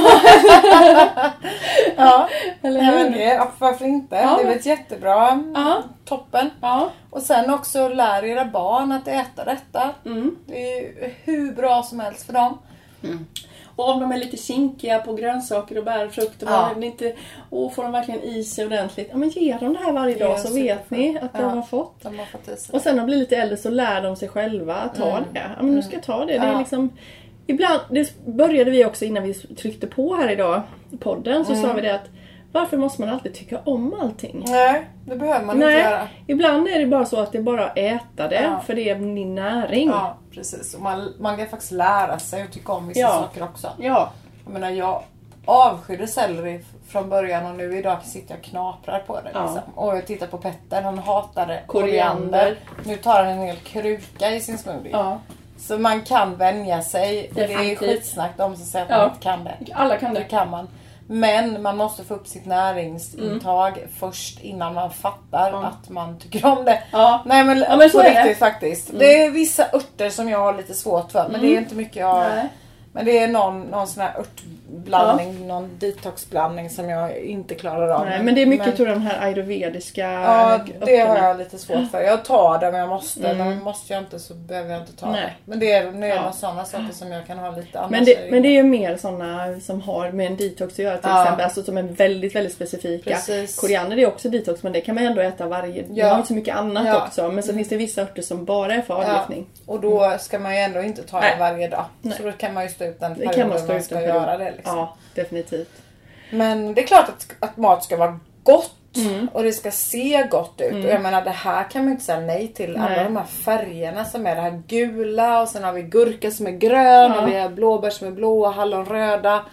[SPEAKER 3] ja,
[SPEAKER 2] Eller hur?
[SPEAKER 3] men det, varför inte?
[SPEAKER 2] Ja.
[SPEAKER 3] Det är väl ett jättebra.
[SPEAKER 2] Ja.
[SPEAKER 3] Toppen.
[SPEAKER 2] Ja.
[SPEAKER 3] Och sen också lär era barn att äta detta.
[SPEAKER 2] Mm.
[SPEAKER 3] Det är ju hur bra som helst för dem.
[SPEAKER 2] Och om de är lite kinkiga på grönsaker och bär och
[SPEAKER 3] Ja.
[SPEAKER 2] inte, och får de verkligen i sig ordentligt. Ja men ge dem det här varje dag så vet ni att de
[SPEAKER 3] Ja.
[SPEAKER 2] har fått.
[SPEAKER 3] De har fått.
[SPEAKER 2] Och sen när de blir lite äldre så lär de sig själva att ta det. Ja men nu ska jag ta det. det är liksom, ibland, det började vi också innan vi tryckte på här idag podden så sa vi det att varför måste man alltid tycka om allting?
[SPEAKER 3] Nej, det behöver man inte
[SPEAKER 2] Nej,
[SPEAKER 3] göra.
[SPEAKER 2] ibland är det bara så att det är bara att äta det
[SPEAKER 3] Ja.
[SPEAKER 2] för det är din näring.
[SPEAKER 3] Ja, precis. Och man, man kan faktiskt lära sig att tycka om vissa
[SPEAKER 2] Ja.
[SPEAKER 3] saker också.
[SPEAKER 2] Ja.
[SPEAKER 3] Jag menar, jag avskydde selleri från början och nu idag sitter jag och knaprar på det.
[SPEAKER 2] Ja.
[SPEAKER 3] Liksom. Och jag tittar på Petter, han hatade
[SPEAKER 2] Koriander.
[SPEAKER 3] Nu tar han en hel kruka i sin smoothie.
[SPEAKER 2] ja.
[SPEAKER 3] Så man kan vänja sig. Och det är skitsnack de som säger att
[SPEAKER 2] Ja.
[SPEAKER 3] man inte kan det.
[SPEAKER 2] Alla kan
[SPEAKER 3] Det
[SPEAKER 2] det.
[SPEAKER 3] kan man. Men man måste få upp sitt näringsintag först innan man fattar
[SPEAKER 2] Ja.
[SPEAKER 3] att man tycker om det.
[SPEAKER 2] Ja.
[SPEAKER 3] Nej men,
[SPEAKER 2] Ja, men så
[SPEAKER 3] på
[SPEAKER 2] är det.
[SPEAKER 3] riktigt faktiskt. Det är vissa örter som jag har lite svårt för men det är inte mycket jag...
[SPEAKER 2] Nej.
[SPEAKER 3] Men det är någon, någon sån här örtblandning, någon detoxblandning som jag inte klarar av.
[SPEAKER 2] Nej, men det är mycket tror jag, de här ayurvediska
[SPEAKER 3] Ja, det har jag lite svårt för. Jag tar det om jag måste.
[SPEAKER 2] Mm.
[SPEAKER 3] Men måste jag inte så behöver jag inte ta
[SPEAKER 2] Nej.
[SPEAKER 3] det. Men det är, det är
[SPEAKER 2] Ja.
[SPEAKER 3] sådana saker som jag kan ha lite annars.
[SPEAKER 2] Men det, men det är ju mer sådana som har med en detox att göra till
[SPEAKER 3] Ja.
[SPEAKER 2] exempel. Alltså som är väldigt, väldigt specifika.
[SPEAKER 3] Precis.
[SPEAKER 2] Koriander är också detox men det kan man ändå äta varje... Det
[SPEAKER 3] Ja.
[SPEAKER 2] har inte så mycket annat
[SPEAKER 3] Ja.
[SPEAKER 2] också. Men så finns det vissa örter som bara är för avgiftning.
[SPEAKER 3] Och då ska man ju ändå inte ta det varje dag.
[SPEAKER 2] Nej.
[SPEAKER 3] Så då kan man ju stå ut den perioden
[SPEAKER 2] man
[SPEAKER 3] man ska göra det. Liksom.
[SPEAKER 2] Ja, definitivt.
[SPEAKER 3] Men det är klart att, att mat ska vara gott.
[SPEAKER 2] Mm.
[SPEAKER 3] Och det ska se gott ut. Och jag menar det här kan man ju inte säga nej till. Alla
[SPEAKER 2] Nej.
[SPEAKER 3] de här färgerna som är det här gula och sen har vi gurka som är grön
[SPEAKER 2] Ja.
[SPEAKER 3] och vi har blåbär som är blåa, hallon röda.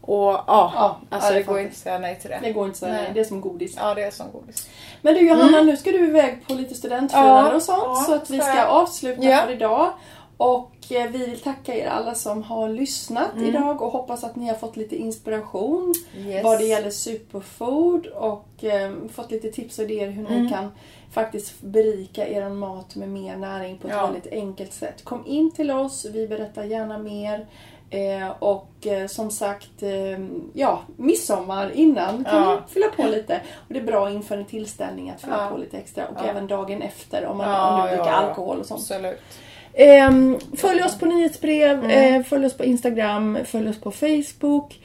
[SPEAKER 3] Och ja,
[SPEAKER 2] Ja,
[SPEAKER 3] alltså
[SPEAKER 2] ja, det
[SPEAKER 3] det går inte att säga nej till det.
[SPEAKER 2] Det går inte att säga
[SPEAKER 3] Nej.
[SPEAKER 2] nej. Det är som godis.
[SPEAKER 3] Ja det är som godis.
[SPEAKER 2] Men du Johanna, nu ska du iväg på lite studentfirande och sånt. så att vi
[SPEAKER 3] ska
[SPEAKER 2] avsluta för idag. Och eh, vi vill tacka er alla som har lyssnat idag och hoppas att ni har fått lite inspiration
[SPEAKER 3] Yes.
[SPEAKER 2] vad det gäller superfood och eh, fått lite tips och idéer hur ni kan faktiskt berika er mat med mer näring på ett
[SPEAKER 3] Ja.
[SPEAKER 2] väldigt enkelt sätt. Kom in till oss, vi berättar gärna mer. Eh, och eh, som sagt, eh, ja, midsommar innan kan
[SPEAKER 3] Ja.
[SPEAKER 2] vi fylla på lite. Och det är bra inför en tillställning att fylla
[SPEAKER 3] Ja.
[SPEAKER 2] på lite extra. Och
[SPEAKER 3] Ja.
[SPEAKER 2] även dagen efter om man
[SPEAKER 3] Ja,
[SPEAKER 2] om dricker alkohol och sånt.
[SPEAKER 3] Absolut.
[SPEAKER 2] Ehm, följ oss på nyhetsbrev,
[SPEAKER 3] Mm.
[SPEAKER 2] eh, följ oss på Instagram, följ oss på Facebook.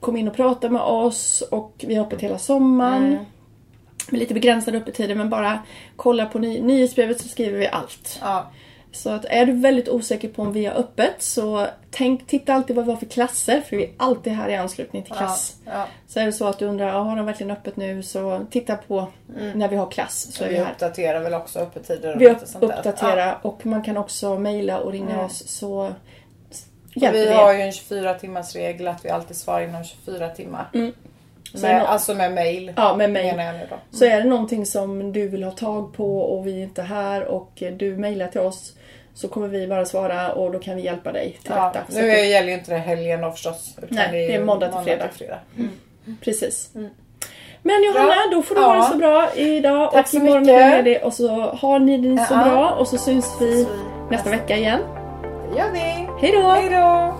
[SPEAKER 2] Kom in och prata med oss och vi har öppet hela sommaren.
[SPEAKER 3] Mm.
[SPEAKER 2] Med lite begränsade öppettider men bara kolla på ny- nyhetsbrevet så skriver vi allt.
[SPEAKER 3] Ja.
[SPEAKER 2] Så att är du väldigt osäker på om vi har öppet så tänk, titta alltid vad vi har för klasser för vi är alltid här i anslutning till klass.
[SPEAKER 3] Ja. Ja.
[SPEAKER 2] Så är det så att du undrar, ja, har de verkligen öppet nu? Så titta på när vi har klass så vi
[SPEAKER 3] Vi uppdaterar väl också öppettider och
[SPEAKER 2] Vi
[SPEAKER 3] där.
[SPEAKER 2] uppdaterar och man kan också mejla och ringa
[SPEAKER 3] Mm.
[SPEAKER 2] oss så hjälper
[SPEAKER 3] vi
[SPEAKER 2] vi
[SPEAKER 3] har ju en 24 timmars regel att vi alltid svarar inom 24 timmar.
[SPEAKER 2] Mm.
[SPEAKER 3] Med,
[SPEAKER 2] nå-
[SPEAKER 3] alltså med mail.
[SPEAKER 2] Ja, med mejl.
[SPEAKER 3] Menar jag nu då.
[SPEAKER 2] Så är det någonting som du vill ha tag på och vi är inte här och du mejlar till oss så kommer vi bara svara och då kan vi hjälpa dig till
[SPEAKER 3] Ja,
[SPEAKER 2] detta.
[SPEAKER 3] Nu är, gäller ju inte det helgen då förstås. Utan
[SPEAKER 2] Nej, det är
[SPEAKER 3] ju
[SPEAKER 2] måndag till fredag.
[SPEAKER 3] Mm.
[SPEAKER 2] Precis. Men Johanna,
[SPEAKER 3] Bra.
[SPEAKER 2] då får du
[SPEAKER 3] Ja.
[SPEAKER 2] ha det så bra idag
[SPEAKER 3] Tack
[SPEAKER 2] och
[SPEAKER 3] så
[SPEAKER 2] imorgon
[SPEAKER 3] mycket.
[SPEAKER 2] är ledig och så har ni det så
[SPEAKER 3] Ja.
[SPEAKER 2] bra och så syns
[SPEAKER 3] vi
[SPEAKER 2] nästa vecka igen.
[SPEAKER 3] Det gör vi.
[SPEAKER 2] Hej då!
[SPEAKER 3] Hej då!